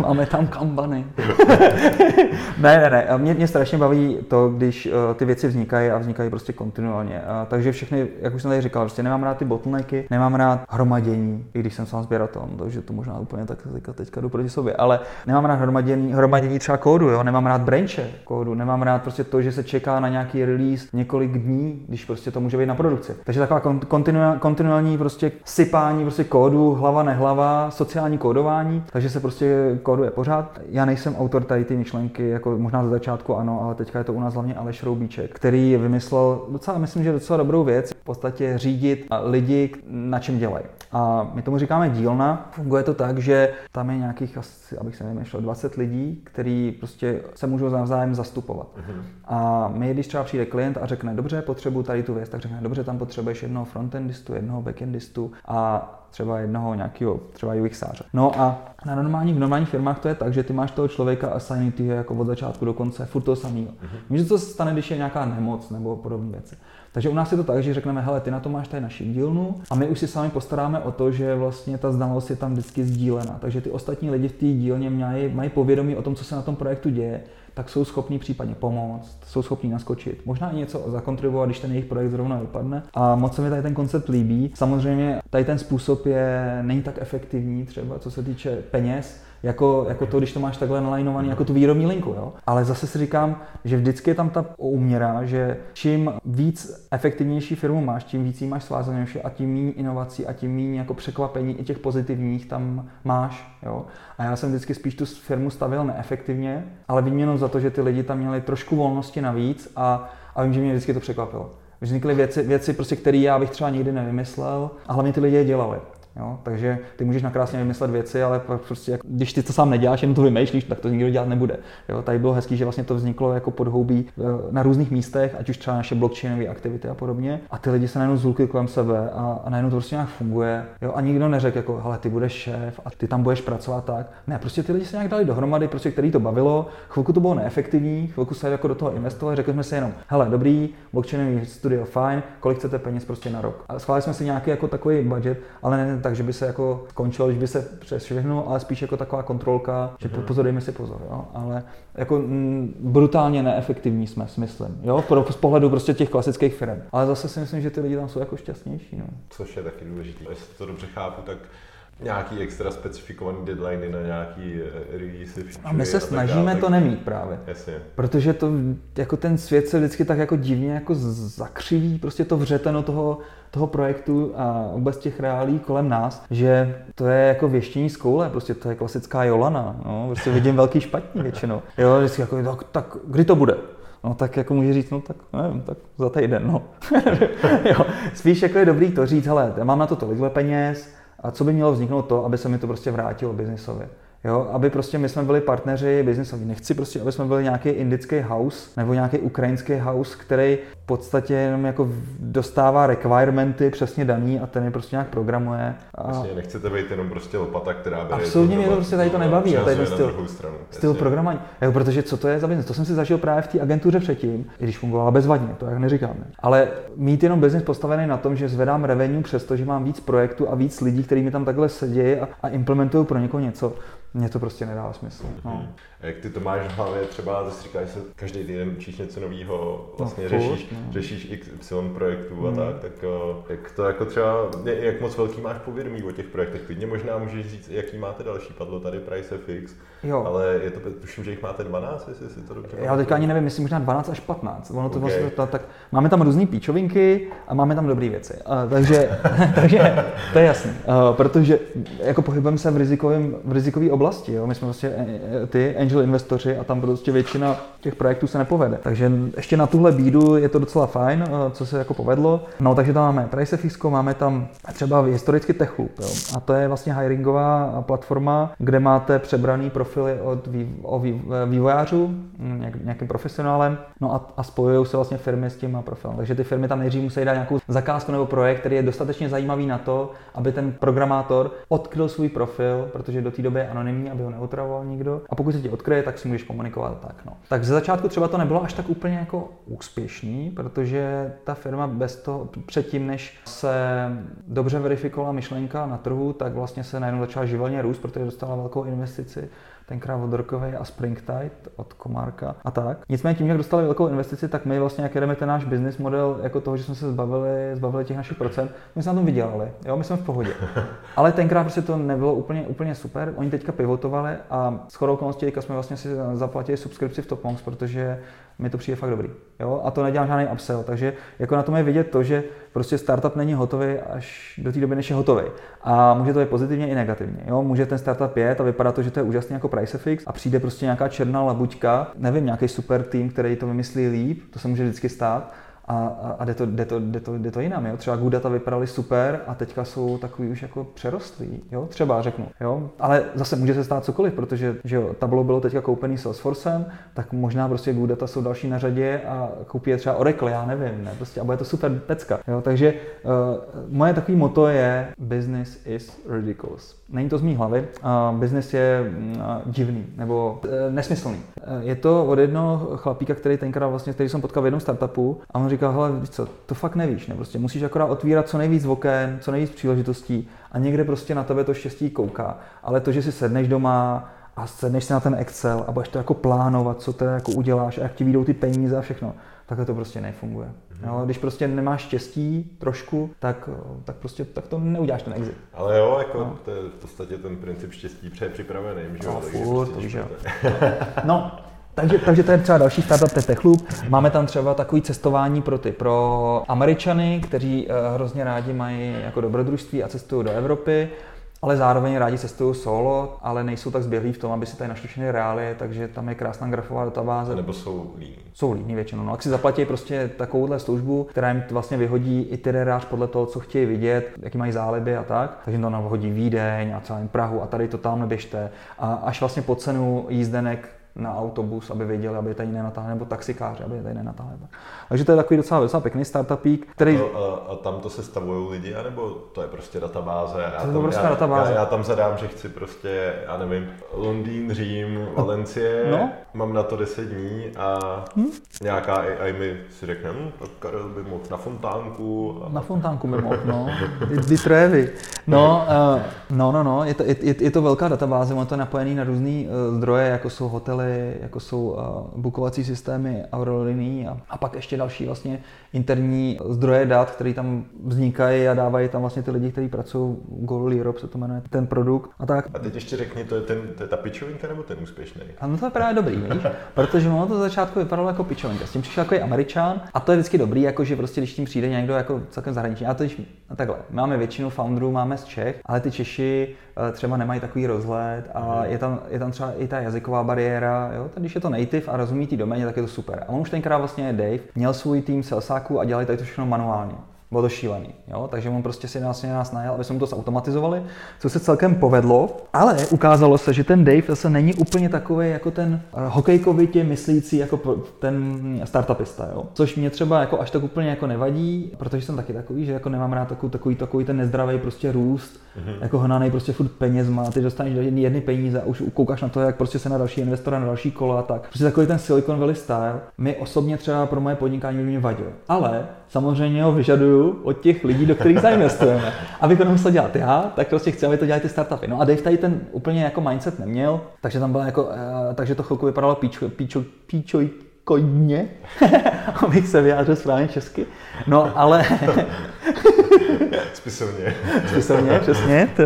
máme tam kambany. ne, ne, ne, mě, mě strašně baví to, když uh, ty věci vznikají a vznikají prostě kontinuálně. Uh, takže všechny, jak už jsem tady říkal, prostě nemám rád ty bottlenecky, nemám rád hromadění, i když jsem sám sběratel, takže to možná úplně tak teďka, teďka jdu proti sobě, ale nemám rád hromadění, hromadění třeba kódu, jo? nemám rád branche kódu, nemám rád prostě to, že se čeká na nějaký release několik dní, když prostě to může být na produkci. Takže taková kontinuální, kontinuální prostě sypání prostě kódu, hlava nehlava, sociální kódování, takže se prostě kóduje pořád. Já nejsem autor tady ty myšlenky, jako možná ze začátku ano, ale teďka je to u nás hlavně Aleš Roubíček, který vymyslel docela, myslím, že docela dobrou věc, v podstatě řídit lidi, na čem dělají. A my tomu říkáme dílna. Funguje to tak, že tam je nějakých asi, abych se nevymýšlel, 20 lidí, kteří prostě se můžou navzájem zastupovat. Uh-huh. A my, když třeba přijde klient a řekne, dobře, potřebuji tady tu věc, tak řekne, dobře, tam potřebuješ jednoho frontendistu, jednoho backendistu a třeba jednoho nějakého třeba UXáře. No a na normálních, v normálních firmách to je tak, že ty máš toho člověka ty jako od začátku do konce, furt toho samého. Mm-hmm. Víš, co se stane, když je nějaká nemoc nebo podobné věci. Takže u nás je to tak, že řekneme, hele, ty na to máš tady naši dílnu a my už si sami postaráme o to, že vlastně ta znalost je tam vždycky sdílena. Takže ty ostatní lidi v té dílně mají, mají povědomí o tom, co se na tom projektu děje, tak jsou schopní případně pomoct, jsou schopní naskočit, možná i něco zakontribuovat, když ten jejich projekt zrovna vypadne. A moc se mi tady ten koncept líbí. Samozřejmě tady ten způsob je není tak efektivní, třeba co se týče peněz, jako, jako to, když to máš takhle nalajnovaný, jako tu výrobní linku. Jo? Ale zase si říkám, že vždycky je tam ta úměra, že čím víc efektivnější firmu máš, tím víc máš svázanější a tím méně inovací a tím méně jako překvapení i těch pozitivních tam máš. Jo? A já jsem vždycky spíš tu firmu stavil neefektivně, ale výměnou za to, že ty lidi tam měli trošku volnosti navíc a, a vím, že mě vždycky to překvapilo. Vznikly věci, věci prostě, které já bych třeba nikdy nevymyslel a hlavně ty lidi je dělali. Jo? Takže ty můžeš nakrásně vymyslet věci, ale prostě, když ty to sám neděláš, jenom to vymýšlíš, tak to nikdo dělat nebude. Jo? Tady bylo hezký, že vlastně to vzniklo jako podhoubí eh, na různých místech, ať už třeba naše blockchainové aktivity a podobně. A ty lidi se najednou zhulkli kolem sebe a, a najednou to prostě nějak funguje. Jo? A nikdo neřekl, jako, hele, ty budeš šéf a ty tam budeš pracovat tak. Ne, prostě ty lidi se nějak dali dohromady, prostě který to bavilo. Chvilku to bylo neefektivní, chvilku se jako do toho investovali, řekli jsme si jenom, hele, dobrý, blockchainový studio, fajn, kolik chcete peněz prostě na rok. A schválili jsme si nějaký jako takový budget, ale ne, tak, že by se jako skončilo, když by se přes všechno, ale spíš jako taková kontrolka, že mm-hmm. pozor, dejme si pozor, jo? ale jako m, mm, brutálně neefektivní jsme, myslím, jo? Pro, z pohledu prostě těch klasických firm. Ale zase si myslím, že ty lidi tam jsou jako šťastnější. No. Což je taky důležité. Jestli to dobře chápu, tak nějaký extra specifikovaný deadliny na nějaký eh, release. A my se snažíme tak... to nemít právě. Jasně. Protože to, jako ten svět se vždycky tak jako divně jako zakřiví, prostě to vřeteno toho, toho projektu a vůbec těch reálí kolem nás, že to je jako věštění z koule, prostě to je klasická Jolana, no, prostě vidím velký špatný většinou. Jo, vždycky jako, tak, tak kdy to bude? No tak jako může říct, no tak nevím, tak za týden, no. jo, spíš jako je dobrý to říct, hele, mám na to tolikhle peněz, a co by mělo vzniknout to, aby se mi to prostě vrátilo biznisově. Jo, aby prostě my jsme byli partneři biznisoví. Nechci prostě, aby jsme byli nějaký indický house nebo nějaký ukrajinský house, který v podstatě jenom jako dostává requirementy přesně daný a ten je prostě nějak programuje. A... Vlastně nechcete být jenom prostě lopata, která bere Absolutně mě to prostě tady to nebaví. A tady ten styl, stranu. styl programování. Jo, protože co to je za biznis? To jsem si zažil právě v té agentuře předtím, i když fungovala bezvadně, to jak neříkáme. Ale mít jenom biznis postavený na tom, že zvedám revenue přesto, že mám víc projektů a víc lidí, kteří mi tam takhle sedí a, a implementují pro někoho něco, Mně to prostě nedává smysl. No. A jak ty to máš v hlavě, třeba ty říkáš, že každý týden učíš něco nového, vlastně no, řešíš, no. řešíš XY projektů a Hmm. tak, tak eh, jak to jako třeba, jak moc velký máš povědomí o těch projektech, klidně možná můžeš říct, jaký máte další, padlo tady Price FX, Jo. ale je to, tuším, že jich máte 12, jestli si to dobře Já teďka ani nevím, jestli možná 12 až 15. Ono to Ok. vlastně, ta, tak, máme tam různé píčovinky a máme tam dobré věci. Uh, takže, takže to je jasný. Uh, protože jako pohybujeme se v, rizikovém, v rizikové oblasti. Jo? My jsme vlastně eh, ty angel investoři a tam prostě většina těch projektů se nepovede. Takže ještě na tuhle bídu je to docela fajn, uh, co se jako povedlo. No takže tam máme PriceFX, máme tam třeba historicky TechLoop. Jo? A to je vlastně hiringová platforma, kde máte přebraný profily od vý, vývojářů, nějak, nějakým profesionálem, no a, a spojují se vlastně firmy s tím profilem. Takže ty firmy tam nejdřív musí dát nějakou zakázku nebo projekt, který je dostatečně zajímavý na to, aby ten programátor odkryl svůj profil, protože do té doby je anonymní, aby ho neotravoval nikdo. A pokud se ti odkryje, tak si můžeš komunikovat tak. No. Tak ze začátku třeba to nebylo až tak úplně jako úspěšný, protože ta firma bez toho, předtím, než se dobře verifikovala myšlenka na trhu, tak vlastně se najednou začala živelně růst, protože dostala velkou investici tenkrát od Rockaway a Springtide od Komárka a tak. Nicméně tím, jak dostali velkou investici, tak my vlastně, jak jedeme ten náš business model, jako toho, že jsme se zbavili, zbavili těch našich procent, my jsme na tom vydělali, jo, my jsme v pohodě. Ale tenkrát prostě to nebylo úplně, úplně super, oni teďka pivotovali a s chodou okolností teďka jsme vlastně si zaplatili subskripci v Topmonks, protože mi to přijde fakt dobrý. Jo? A to nedělám žádný upsell, takže jako na tom je vidět to, že prostě startup není hotový až do té doby, než je hotový. A může to být pozitivně i negativně. Jo? Může ten startup jet a vypadá to, že to je úžasný jako PriceFX a přijde prostě nějaká černá labuťka, nevím, nějaký super tým, který to vymyslí líp, to se může vždycky stát, a, a, jde, to, jde, to, jde, to, jde to jinam. Jo? Třeba Gudata vypadaly super a teďka jsou takový už jako přerostlí. Jo? Třeba řeknu. Jo? Ale zase může se stát cokoliv, protože že jo, Tableau bylo teďka koupený Salesforcem, tak možná prostě Gudata jsou další na řadě a koupí je třeba Oracle, já nevím. Ne? Prostě, a bude to super pecka. Jo? Takže uh, moje takový moto je business is ridiculous. Není to z mý hlavy. Uh, business je uh, divný nebo uh, nesmyslný. Uh, je to od jednoho chlapíka, který tenkrát vlastně, který jsem potkal v jednom startupu a on říkal, hele, víš co, to fakt nevíš, ne? Prostě musíš akorát otvírat co nejvíc oken, co nejvíc příležitostí a někde prostě na tebe to štěstí kouká. Ale to, že si sedneš doma a sedneš si na ten Excel a budeš to jako plánovat, co to jako uděláš a jak ti vyjdou ty peníze a všechno, takhle to prostě nefunguje. Jo, když prostě nemáš štěstí trošku, tak, tak prostě tak to neuděláš ten exit. Ale jo, jako no. to je v podstatě ten princip štěstí přepřipravený, že jo? No, furt, prostě to. No, takže, takže to je třeba další startup, to je Techloop. Máme tam třeba takový cestování pro ty, pro Američany, kteří uh, hrozně rádi mají jako dobrodružství a cestují do Evropy, ale zároveň rádi cestují solo, ale nejsou tak zběhlí v tom, aby si tady našli všechny reálie, takže tam je krásná grafová databáze. Nebo jsou líní. Jsou líní většinou. No, ak si zaplatí prostě takovouhle službu, která jim vlastně vyhodí itinerář podle toho, co chtějí vidět, jaký mají záliby a tak. Takže to nahodí Vídeň a celým Prahu a tady to tam neběžte. A až vlastně po cenu jízdenek na autobus, aby věděli, aby je tady nenatáhli, nebo taxikáři, aby je tady nenatáhli. Takže to je takový docela, docela pěkný startupík, který... A, to, a, a tam to se stavují lidi, anebo to je prostě databáze? Já To je tam, prostě já, databáze. Já, já, tam zadám, že chci prostě, já nevím, Londýn, Řím, Valencie, No. mám na to 10 dní a Hm? nějaká AI mi si řekne, hm, tak Karel by mohl na fontánku. A... Na fontánku by mohl, no. Ty, trévy. No, uh, no, no, no, je to, je, je to velká databáze, ono to je napojený na různé uh, zdroje, jako jsou hotely, jako jsou bookovací systémy, aerolinií a, a pak ještě další vlastně interní zdroje dat, které tam vznikají a dávají tam vlastně ty lidi, kteří pracují v Google Europe, se to jmenuje, ten produkt a tak. A teď ještě řekni, to je, ten, to je ta pičovinka nebo ten úspěšný? A no to je právě dobrý, víš? Protože ono to za začátku vypadalo jako pičovinka. S tím přišel jako američan a to je vždycky dobrý, jako že prostě když tím přijde někdo jako celkem zahraniční. A to když, no takhle, máme většinu founderů, máme z Čech, ale ty Češi třeba nemají takový rozhled a je tam, je tam třeba i ta jazyková bariéra, jo? Tak když je to native a rozumí té doméně, tak je to super. A on už tenkrát vlastně Dave měl svůj tým salesáků a dělali tady to všechno manuálně. Bylo to šílený, jo? takže on prostě si nás, nás najel, aby jsme to zautomatizovali, co se celkem povedlo, ale ukázalo se, že ten Dave zase není úplně takový jako ten eh, hokejkovitě myslící jako ten startupista, jo? což mě třeba jako až tak úplně jako nevadí, protože jsem taky takový, že jako nemám rád takový, takový, takový ten nezdravý prostě růst, mm-hmm. jako hnanej prostě furt penězma, ty dostaneš do jedny, peníze a už koukáš na to, jak prostě se na další investora, na další kola a tak. Prostě takový ten Silicon Valley style mi osobně třeba pro moje podnikání mě vadil. Ale samozřejmě ho vyžaduju od těch lidí, do kterých zainvestujeme. Abych to nemusel dělat já, tak prostě chci, aby to dělali ty startupy. No a Dave tady ten úplně jako mindset neměl, takže tam bylo jako, eh, takže to chvilku vypadalo píčo, píčo, píčo, kodně, abych se vyjádřil správně česky. No, ale... Spisovně. Spisovně, přesně, to.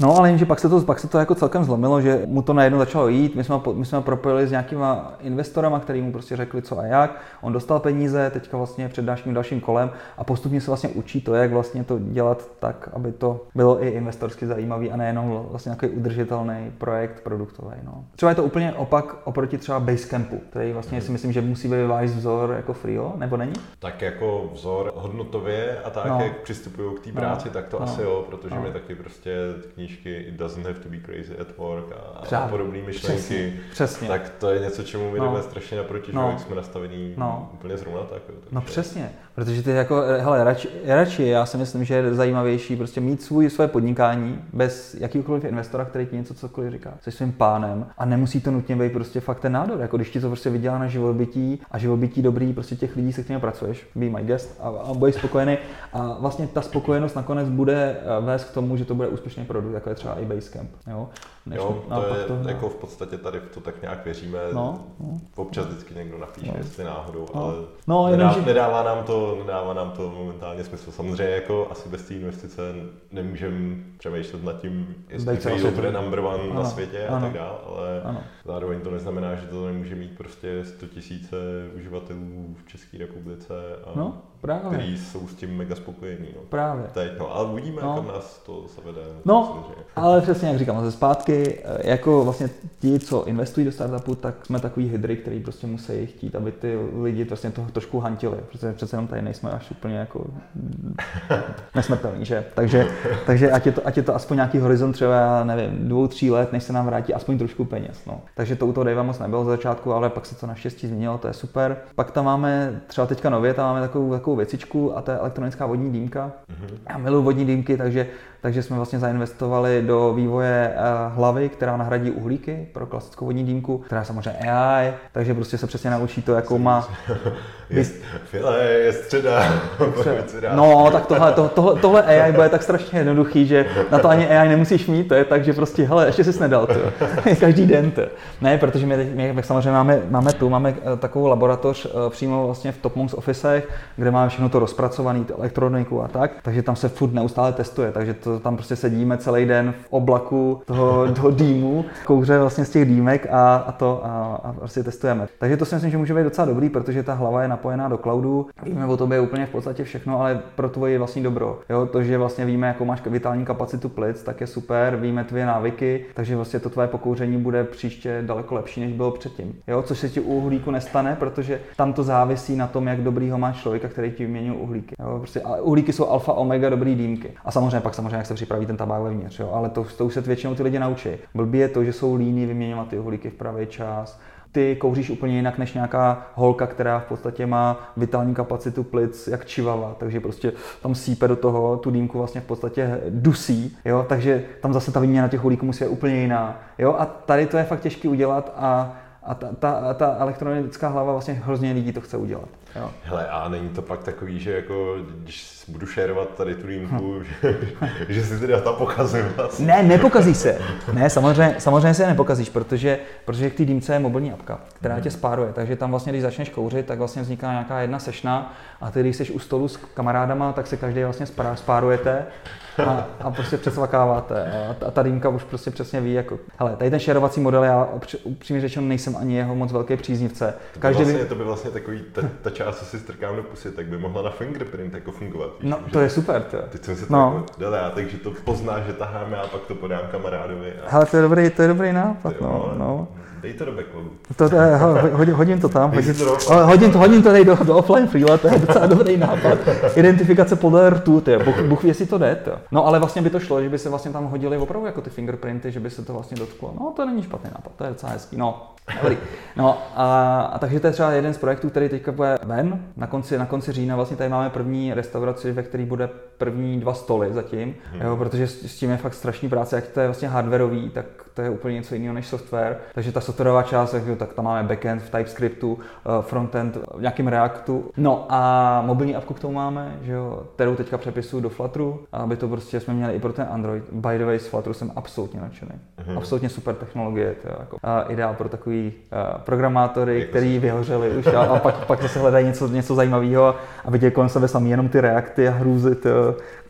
No, ale jenže pak se to, pak se to jako celkem zlomilo, že mu to najednou začalo jít, my jsme, my jsme propojili s nějakýma investorama, který mu prostě řekli co a jak, on dostal peníze, teďka vlastně před dalším dalším kolem a postupně se vlastně učí to, jak vlastně to dělat tak, aby to bylo i investorsky zajímavý a nejenom vlastně nějaký udržitelný projekt produktový. No. Třeba je to úplně opak oproti třeba Basecampu, který vlastně si myslím, že musí být vzor jako Frio, nebo není? Tak jako vzor hodnotově a tak, no. jak přistupují k té práci, no. tak to no. asi jo, protože no. mi taky prostě knížky It doesn't have to be crazy at work a, a podobné myšlenky, přesně, přesně. tak to je něco, čemu my no. jdeme strašně naproti, no. že jak jsme nastavení no. úplně zrovna tak. Jo, no přesně, protože ty jako, hele, radši, radši, já si myslím, že je zajímavější prostě mít svůj, své podnikání bez jakýkoliv investora, který ti něco cokoliv říká, se svým pánem a nemusí to nutně být prostě fakt ten nádor, jako když ti to prostě vydělá na živobytí a živobytí dobrý prostě těch lidí, se kterými pracuješ, be my guest a, a budeš spokojený a vlastně ta spokojenost nakonec bude eh, vést k tomu, že to bude úspěšný produkt, jako je třeba i Basecamp. Jo? Než jo, to, je, to, jako v podstatě tady v to tak nějak věříme. No, no. Občas vždycky někdo napíše, no. jestli náhodou, no. ale no, nedá, jenom, že... nedává, nám to, nedává nám to momentálně smysl. Samozřejmě jako asi bez té investice nemůžeme přemýšlet nad tím, jestli to bude number one ano. na světě ano. a tak dále, ale ano. zároveň to neznamená, že to nemůže mít prostě 100 tisíce uživatelů v České republice. A no Právě. který jsou s tím mega spokojení. No. Právě. Teď, no, ale uvidíme, no. kam nás to zavede. No, myslím, ale přesně jak říkám, ze zpátky, eh, jako vlastně ti, co investují do startupu, tak jsme takový hydry, který prostě musí chtít, aby ty lidi vlastně toho trošku hantili, protože přece jenom tady nejsme až úplně jako nesmrtelní, že? Takže, takže ať, je to, ať je to aspoň nějaký horizont třeba, já nevím, dvou, tří let, než se nám vrátí aspoň trošku peněz. No. Takže to u toho Davea moc nebylo z začátku, ale pak se to naštěstí změnilo, to je super. Pak tam máme třeba teďka nově, tam máme takovou, takovou takovou věcičku a to je elektronická vodní dýmka. Mm-hmm. Já miluji vodní dýmky, takže, takže jsme vlastně zainvestovali do vývoje uh, hlavy, která nahradí uhlíky pro klasickou vodní dýmku, která je samozřejmě AI, takže prostě se přesně naučí to, jakou má... je, file, je středa. no, tak tohle, to, tohle, tohle AI bude tak strašně jednoduchý, že na to ani AI nemusíš mít, to je tak, že prostě, hele, ještě jsi nedal, to. každý den to. Ne, protože my, my samozřejmě máme, máme tu, máme eh, takovou laboratoř uh, přímo vlastně v Topmonks officech, kde máme všechno to rozpracované, elektroniku a tak, takže tam se furt neustále testuje, takže to tam prostě sedíme celý den v oblaku toho, toho dýmu, kouře vlastně z těch dýmek a, a to a, a prostě testujeme. Takže to si myslím, že může být docela dobrý, protože ta hlava je napojená do cloudu, víme o tobě úplně v podstatě všechno, ale pro tvoje vlastní dobro. Jo, to, že vlastně víme, jakou máš vitální kapacitu plic, tak je super, víme tvoje návyky, takže vlastně to tvoje pokouření bude příště daleko lepší, než bylo předtím. Jo, což se ti u uhlíku nestane, protože tam to závisí na tom, jak dobrý ho máš člověka, který ti vyměňují uhlíky. Jo, prostě, uhlíky jsou alfa, omega, dobrý dýmky. A samozřejmě pak samozřejmě, jak se připraví ten tabák vevnitř, jo, ale to, to už se většinou ty lidi naučí. Blbý je to, že jsou líní vyměňovat ty uhlíky v pravý čas, ty kouříš úplně jinak než nějaká holka, která v podstatě má vitální kapacitu plic jak čivava, takže prostě tam sípe do toho, tu dýmku vlastně v podstatě dusí, jo, takže tam zase ta výměna těch uhlíků musí být úplně jiná, jo, a tady to je fakt těžké udělat a a ta, ta, ta elektronická hlava vlastně hrozně lidí to chce udělat. Jo. Hele, a není to pak takový, že jako, když budu šerovat tady tu linku, hm. že, že si ty data pokazím vlastně. Ne, nepokazí se. Ne, samozřejmě, samozřejmě se nepokazíš, protože, protože k té dýmce je mobilní apka, která hmm. tě spáruje. Takže tam vlastně, když začneš kouřit, tak vlastně vzniká nějaká jedna sešna a ty, když jsi u stolu s kamarádama, tak se každý vlastně spárujete a, a prostě přesvakáváte. A ta, ta dýmka už prostě přesně ví, jako, hele, tady ten šerovací model, já upřímně řečeno nejsem ani jeho moc velký příznivce. Každý to, by vlastně, by... to by vlastně takový, ta, ta část, co si strkám do pusy, tak by mohla na fingerprint jako fungovat. Víš, no, to je super, to. Teď jsem se to no. jako já, takže to pozná, že taháme a pak to podám kamarádovi. A... Hele, to je dobrý, to je dobrý nápad, no, no. Dej to do backlogu. To, to, hodím, hodím to tam, hodím, to, hodím, to, hodím to tady do, do offline freela, to je docela dobrý nápad. Identifikace podle rtu, to je, Bůh, Bůh jestli to jde. To. No ale vlastně by to šlo, že by se vlastně tam hodili opravdu jako ty fingerprinty, že by se to vlastně dotklo. No to není špatný nápad, to je docela hezký. No, Dobrý. No a, a, takže to je třeba jeden z projektů, který teďka bude ven. Na konci, na konci října vlastně tady máme první restauraci, ve které bude první dva stoly zatím, hmm. jo, protože s, s tím je fakt strašný práce, jak to je vlastně hardwareový, tak to je úplně něco jiného než software. Takže ta softwarová část, tak, tak tam máme backend v TypeScriptu, eh, frontend v nějakém Reactu. No a mobilní appku k tomu máme, že jo, kterou teďka přepisuju do Flutteru, aby to prostě jsme měli i pro ten Android. By the way, z Flutteru jsem absolutně nadšený. Hmm. Absolutně super technologie, to je jako ideál pro takový uh, programátory, jako který vyhořeli už a, a pak, pak zase hledají něco, něco zajímavého a vidějí kolem sebe sami jenom ty reakty a hrůzy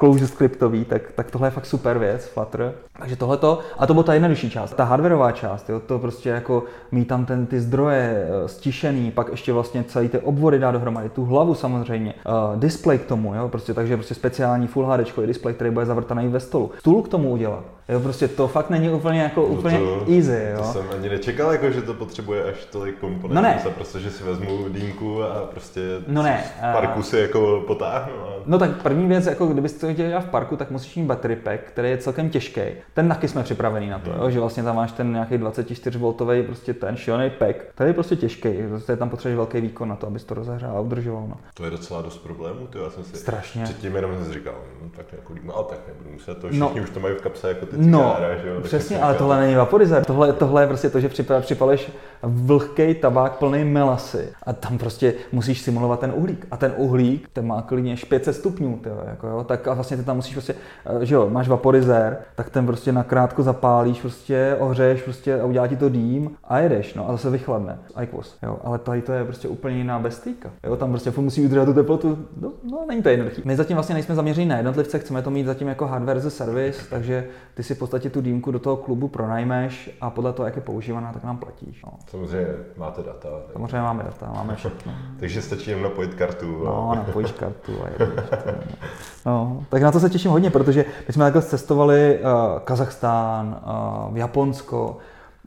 closure scriptový, tak, tak tohle je fakt super věc, Flutter. Takže tohleto, a to byla ta jednodušší část, ta hardwareová část, jo, to prostě jako mít tam ten, ty zdroje uh, stišený, pak ještě vlastně celý ty obvody dá dohromady, tu hlavu samozřejmě, uh, display k tomu, jo, prostě takže prostě speciální Full HD display, který bude zavrtaný ve stolu, stůl k tomu udělat, Jo, prostě to fakt není úplně jako no úplně to, easy, jo. To jsem ani nečekal, jako, že to potřebuje až tolik komponentů, no ne. prostě, že si vezmu dýmku a prostě no ne. v parku si jako potáhnu. A... No tak první věc, jako kdybyste to chtěli dělat v parku, tak musíš mít battery pack, který je celkem těžký. Ten taky jsme připravený na to, hmm. jo, že vlastně tam máš ten nějaký 24V prostě ten šílený pack, který je prostě těžký, prostě tam potřebuješ velký výkon na to, abys to rozehřál a udržoval. No. To je docela dost problémů, to já jsem si Strašně. předtím jenom říkal, no, tak jako, no, tak nebudu muset to, všichni no. už to mají v kapse jako ty no, že jo? Přesně, ale tohle není vaporizer. Tohle, tohle je prostě to, že připaleš vlhký tabák plný melasy a tam prostě musíš simulovat ten uhlík. A ten uhlík, ten má klidně 500 stupňů, tyjo, jako jo? tak a vlastně ty tam musíš prostě, eh, že jo, máš vaporizer, tak ten prostě nakrátko zapálíš, prostě ohřeješ prostě a udělá ti to dým a jedeš, no a zase vychladne. Aikvos, jo, ale tady to je prostě úplně jiná bestýka. Jo, tam prostě musí udržet tu teplotu, no, no není to jednoduché. My zatím vlastně nejsme zaměření na jednotlivce, chceme to mít zatím jako hardware a service, takže ty si v podstatě tu dýmku do toho klubu pronajmeš a podle toho, jak je používaná, tak nám platíš. No. Samozřejmě máte data. Tak... Samozřejmě máme data, máme všechno. Takže stačí jen napojit kartu. A... No, napojíš kartu a jedeš. no, tak na to se těším hodně, protože my jsme takhle cestovali uh, Kazachstán, uh, Japonsko,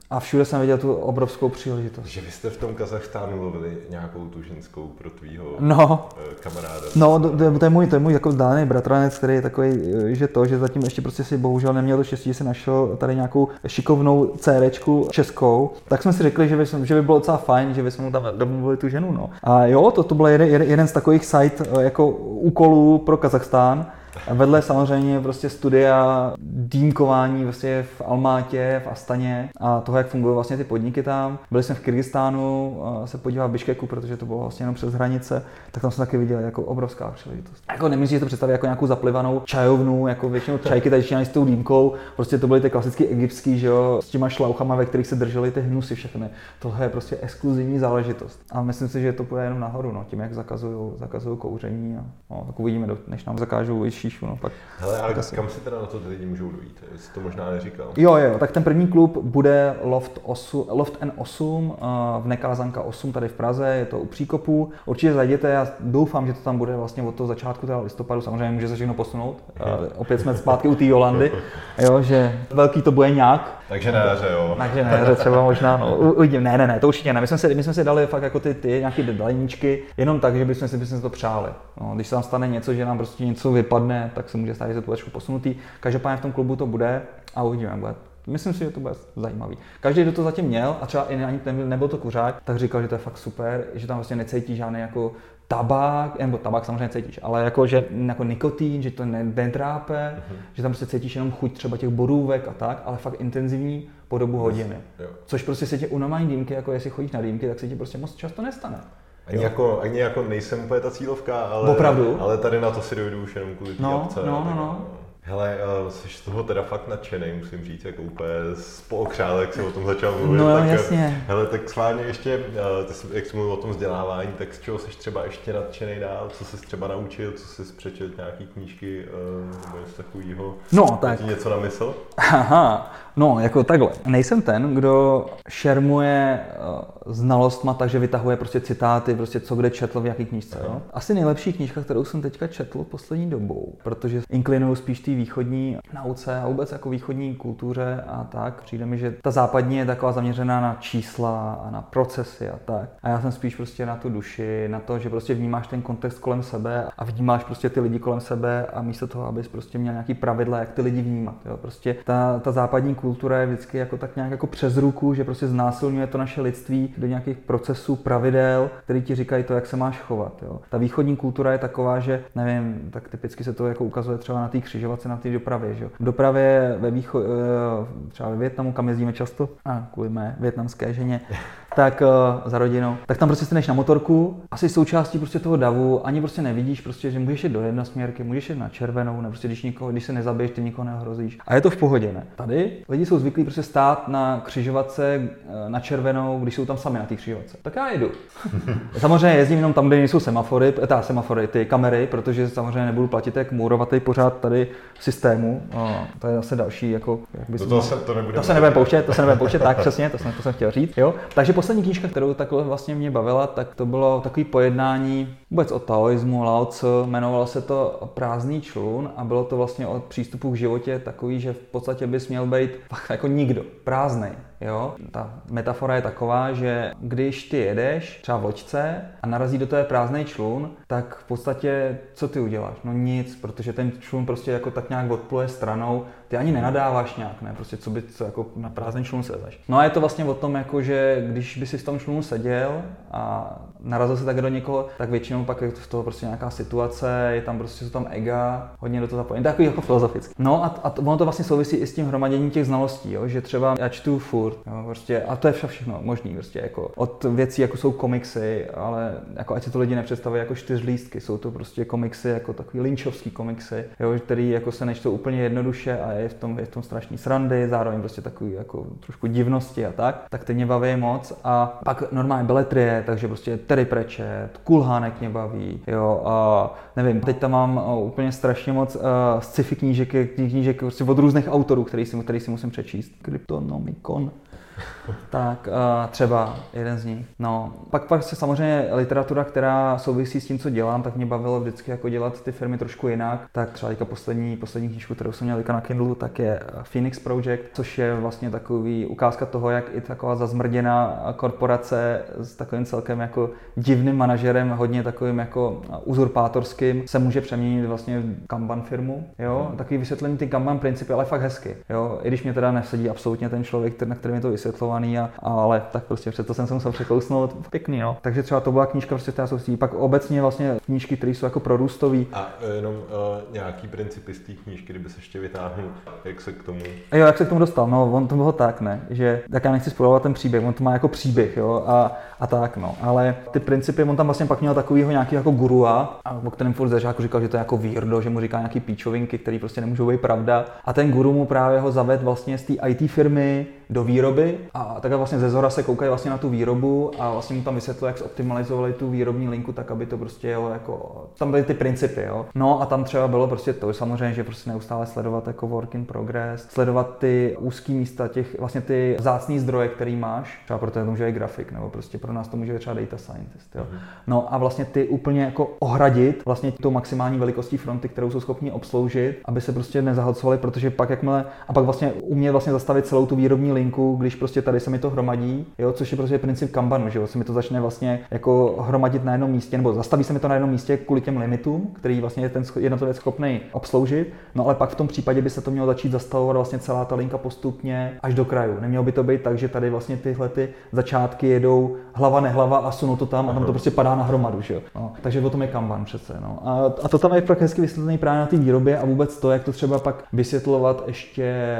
a všude jsem viděl tu obrovskou příležitost. Že vy jste v tom Kazachstánu lovili nějakou tu ženskou pro tvýho no, eh, kamaráda. No, to, to, je můj, to je můj jako vzdálený bratranec, který je takový, eh, že to, že zatím ještě prostě si bohužel neměl to štěstí, že si našel tady nějakou šikovnou cérečku českou, tak jsme si řekli, že by, že by bylo docela fajn, že bychom mu tam domluvili tu ženu. No. A jo, to, to byl jeden, jeden z takových site eh, jako úkolů pro Kazachstán. Vedle samozřejmě prostě studia dýmkování vlastně v Almátě, v Astaně a toho, jak fungují vlastně ty podniky tam. Byli jsme v Kyrgyzstánu se podívat v Biškeku, protože to bylo vlastně jenom přes hranice, tak tam jsme taky viděli jako obrovská příležitost. Jako nemyslím si to představit jako nějakou zaplivanou čajovnu, jako většinou čajky tady s tou dýmkou, prostě to byly ty klasické egyptský, že jo, s těma šlauchama, ve kterých se držely ty hnusy všechny. Tohle je prostě exkluzivní záležitost. A myslím si, že to půjde jenom nahoru, no, tím, jak zakazují, zakazují kouření. A, no, tak uvidíme, než nám zakážou šíšu. No, pak, Hele, ale asi. kam si teda na to ty lidi můžou dojít? Jsi to možná neříkal. Jo, jo, tak ten první klub bude Loft, 8, Loft N8 uh, v Nekázanka 8 tady v Praze, je to u Příkopu. Určitě zajděte, já doufám, že to tam bude vlastně od toho začátku teda listopadu, samozřejmě může se všechno posunout. Uh, opět jsme zpátky u té Jolandy, jo, že velký to bude nějak. Takže na jaře, jo. Takže na jaře třeba možná, no, uvidím, ne, ne, ne, to určitě ne. My jsme si, my jsme si dali fakt jako ty, ty nějaké deadlineíčky, jenom tak, že bychom si, bychom si to přáli. No, když se tam stane něco, že nám prostě něco vypadne, tak se může stát, že to bude trošku posunutý. Každopádně v tom klubu to bude a uvidíme, bude Myslím si, že to bude zajímavý. Každý, kdo to zatím měl, a třeba i ani nebyl to kuřák, tak říkal, že to je fakt super, že tam vlastně necítí žádný jako tabák, nebo tabák samozřejmě cítíš, ale jako, že jako nikotín, že to netrápe, uh-huh. že tam prostě cítíš jenom chuť třeba těch borůvek a tak, ale fakt intenzivní po dobu hodiny. Jo. Což prostě se tě u normální dýmky, jako jestli chodíš na dýmky, tak se ti prostě moc často nestane. Ani jako, ani jako nejsem úplně ta cílovka, ale, Opravdu? ale tady na to si dojdu už jenom kvůli no. No, no, no. Hele, uh, jsi z toho teda fakt nadšený, musím říct, jako úplně z pookřálek si o tom začal mluvit. No tak, jasně. Hele, tak schválně ještě, jsi, jak jsi mluvil o tom vzdělávání, tak z čeho jsi třeba ještě nadšený dál? Co jsi třeba naučil, co jsi přečetl nějaký knížky nebo něco takového? No, tak. Ti něco namysl? Aha, no, jako takhle. Nejsem ten, kdo šermuje znalostma, takže vytahuje prostě citáty, prostě co kde četl v jaký knížce. Jo? Asi nejlepší knížka, kterou jsem teďka četl poslední dobou, protože inklinuju spíš té východní nauce a vůbec jako východní kultuře a tak. Přijde mi, že ta západní je taková zaměřená na čísla a na procesy a tak. A já jsem spíš prostě na tu duši, na to, že prostě vnímáš ten kontext kolem sebe a vnímáš prostě ty lidi kolem sebe a místo toho, abys prostě měl nějaký pravidla, jak ty lidi vnímat. Jo. Prostě ta, ta západní kultura je vždycky jako tak nějak jako přes ruku, že prostě znásilňuje to naše lidství do nějakých procesů, pravidel, který ti říkají to, jak se máš chovat. Jo. Ta východní kultura je taková, že nevím, tak typicky se to jako ukazuje třeba na té křižovatce, na té dopravě. Že? V dopravě ve výcho, eh, třeba ve Větnamu, kam jezdíme často, a kvůli mé větnamské ženě, tak uh, za rodinou, tak tam prostě staneš na motorku, asi součástí prostě toho davu, ani prostě nevidíš, prostě, že můžeš jít do jednosměrky, můžeš jít na červenou, nebo prostě když, nikoho, když se nezabiješ, ty nikoho neohrozíš. A je to v pohodě, ne? Tady lidi jsou zvyklí prostě stát na křižovatce eh, na červenou, když jsou tam sami na té křižovatce. Tak já jdu. samozřejmě jezdím jenom tam, kde nejsou semafory, ta semafory, ty kamery, protože samozřejmě nebudu platit jak můrovatý pořád tady systému. O, to je zase další, jako, jak by to, to, se, to, to se nebudeme pouštět, to se nebudeme pouštět, tak přesně, to jsem, to jsem chtěl říct. Jo? Takže poslední knížka, kterou takhle vlastně mě bavila, tak to bylo takový pojednání vůbec o taoismu, Lao Tzu, jmenovalo se to Prázdný člun a bylo to vlastně od přístupu k životě takový, že v podstatě bys měl být fakt jako nikdo, prázdnej. Jo? Ta metafora je taková, že když ty jedeš třeba v loďce a narazí do té prázdný člun, tak v podstatě co ty uděláš? No nic, protože ten člun prostě jako tak nějak odpluje stranou, ty ani nenadáváš nějak, ne? Prostě co by co jako na prázdný člun sezeš. No a je to vlastně o tom, jako, že když by si v tom člunu seděl a narazil se tak do někoho, tak většinou pak je v toho prostě nějaká situace, je tam prostě jsou tam ega, hodně do toho zapojení, takový jako filozoficky. No a, a to, ono to vlastně souvisí i s tím hromaděním těch znalostí, jo? že třeba já čtu furt, jo? Prostě, a to je všechno možný, prostě jako od věcí, jako jsou komiksy, ale jako ať si to lidi nepředstavují jako čtyřlístky, jsou to prostě komiksy, jako takový linčovský komiksy, jo? který jako se nečtou úplně jednoduše a je v tom, je v tom strašný srandy, zároveň prostě takový jako trošku divnosti a tak, tak ty mě baví moc a pak normálně beletrie, takže prostě Terry Pratchett, Kulhánek mě baví, jo, a nevím, teď tam mám úplně strašně moc uh, sci-fi knížek, knížek prostě od různých autorů, který si, který si musím přečíst. Kryptonomicon, tak uh, třeba jeden z nich. No, pak, pak se samozřejmě literatura, která souvisí s tím, co dělám, tak mě bavilo vždycky jako dělat ty firmy trošku jinak. Tak třeba teďka poslední, poslední knížku, kterou jsem měl na Kindle, tak je eh, Phoenix Project, což je vlastně takový ukázka toho, jak i taková zazmrděná korporace s takovým celkem jako divným manažerem, hodně takovým jako uzurpátorským, se může přeměnit vlastně v Kanban firmu. Jo? Hmm. Takový vysvětlení ty Kanban principy, ale fakt hezky. Jo? I když mě teda nesedí absolutně ten člověk, na kterém je to vysvětlovaný, a, ale tak prostě přesto jsem se musel překousnout. Pěkný, no. Takže třeba to byla knížka, prostě která souvisí. Pak obecně vlastně knížky, které jsou jako prorůstové. A e, jenom uh, nějaký principy z té knížky, kdyby se ještě vytáhnul, jak se k tomu. Jo, jak se k tomu dostal, no, on to bylo tak, ne, že tak já nechci spojovat ten příběh, on to má jako příběh, jo, a, a tak, no, ale ty principy, on tam vlastně pak měl takovýho nějaký jako gurua, a o kterém furt jako říkal, že to je jako výrdo, že mu říká nějaký píčovinky, které prostě nemůžou být pravda. A ten guru mu právě ho zaved vlastně z té IT firmy do výroby a takhle vlastně ze zhora se koukají vlastně na tu výrobu a vlastně mu tam vysvětluje, jak zoptimalizovali tu výrobní linku tak, aby to prostě jelo jako, tam byly ty principy, jo. No a tam třeba bylo prostě to, samozřejmě, že prostě neustále sledovat jako work in progress, sledovat ty úzký místa, těch vlastně ty zácný zdroje, který máš, třeba pro to může je grafik, nebo prostě pro nás to může být třeba data scientist, jo. Mhm. No a vlastně ty úplně jako ohradit vlastně tou maximální velikostí fronty, kterou jsou schopni obsloužit, aby se prostě nezahlcovali, protože pak jakmile, a pak vlastně umět vlastně zastavit celou tu výrobní linku, když prostě tady se mi to hromadí, jo, což je prostě princip Kanbanu, že jo, se mi to začne vlastně jako hromadit na jednom místě, nebo zastaví se mi to na jednom místě kvůli těm limitům, který vlastně je ten jednotlivec schopný obsloužit, no ale pak v tom případě by se to mělo začít zastavovat vlastně celá ta linka postupně až do kraju. Nemělo by to být tak, že tady vlastně tyhle ty začátky jedou hlava nehlava a sunou to tam a tam to prostě padá na hromadu, že jo. No, takže o tom je Kanban přece. No. A, a to tam je pak hezky vysvětlený právě na té výrobě a vůbec to, jak to třeba pak vysvětlovat ještě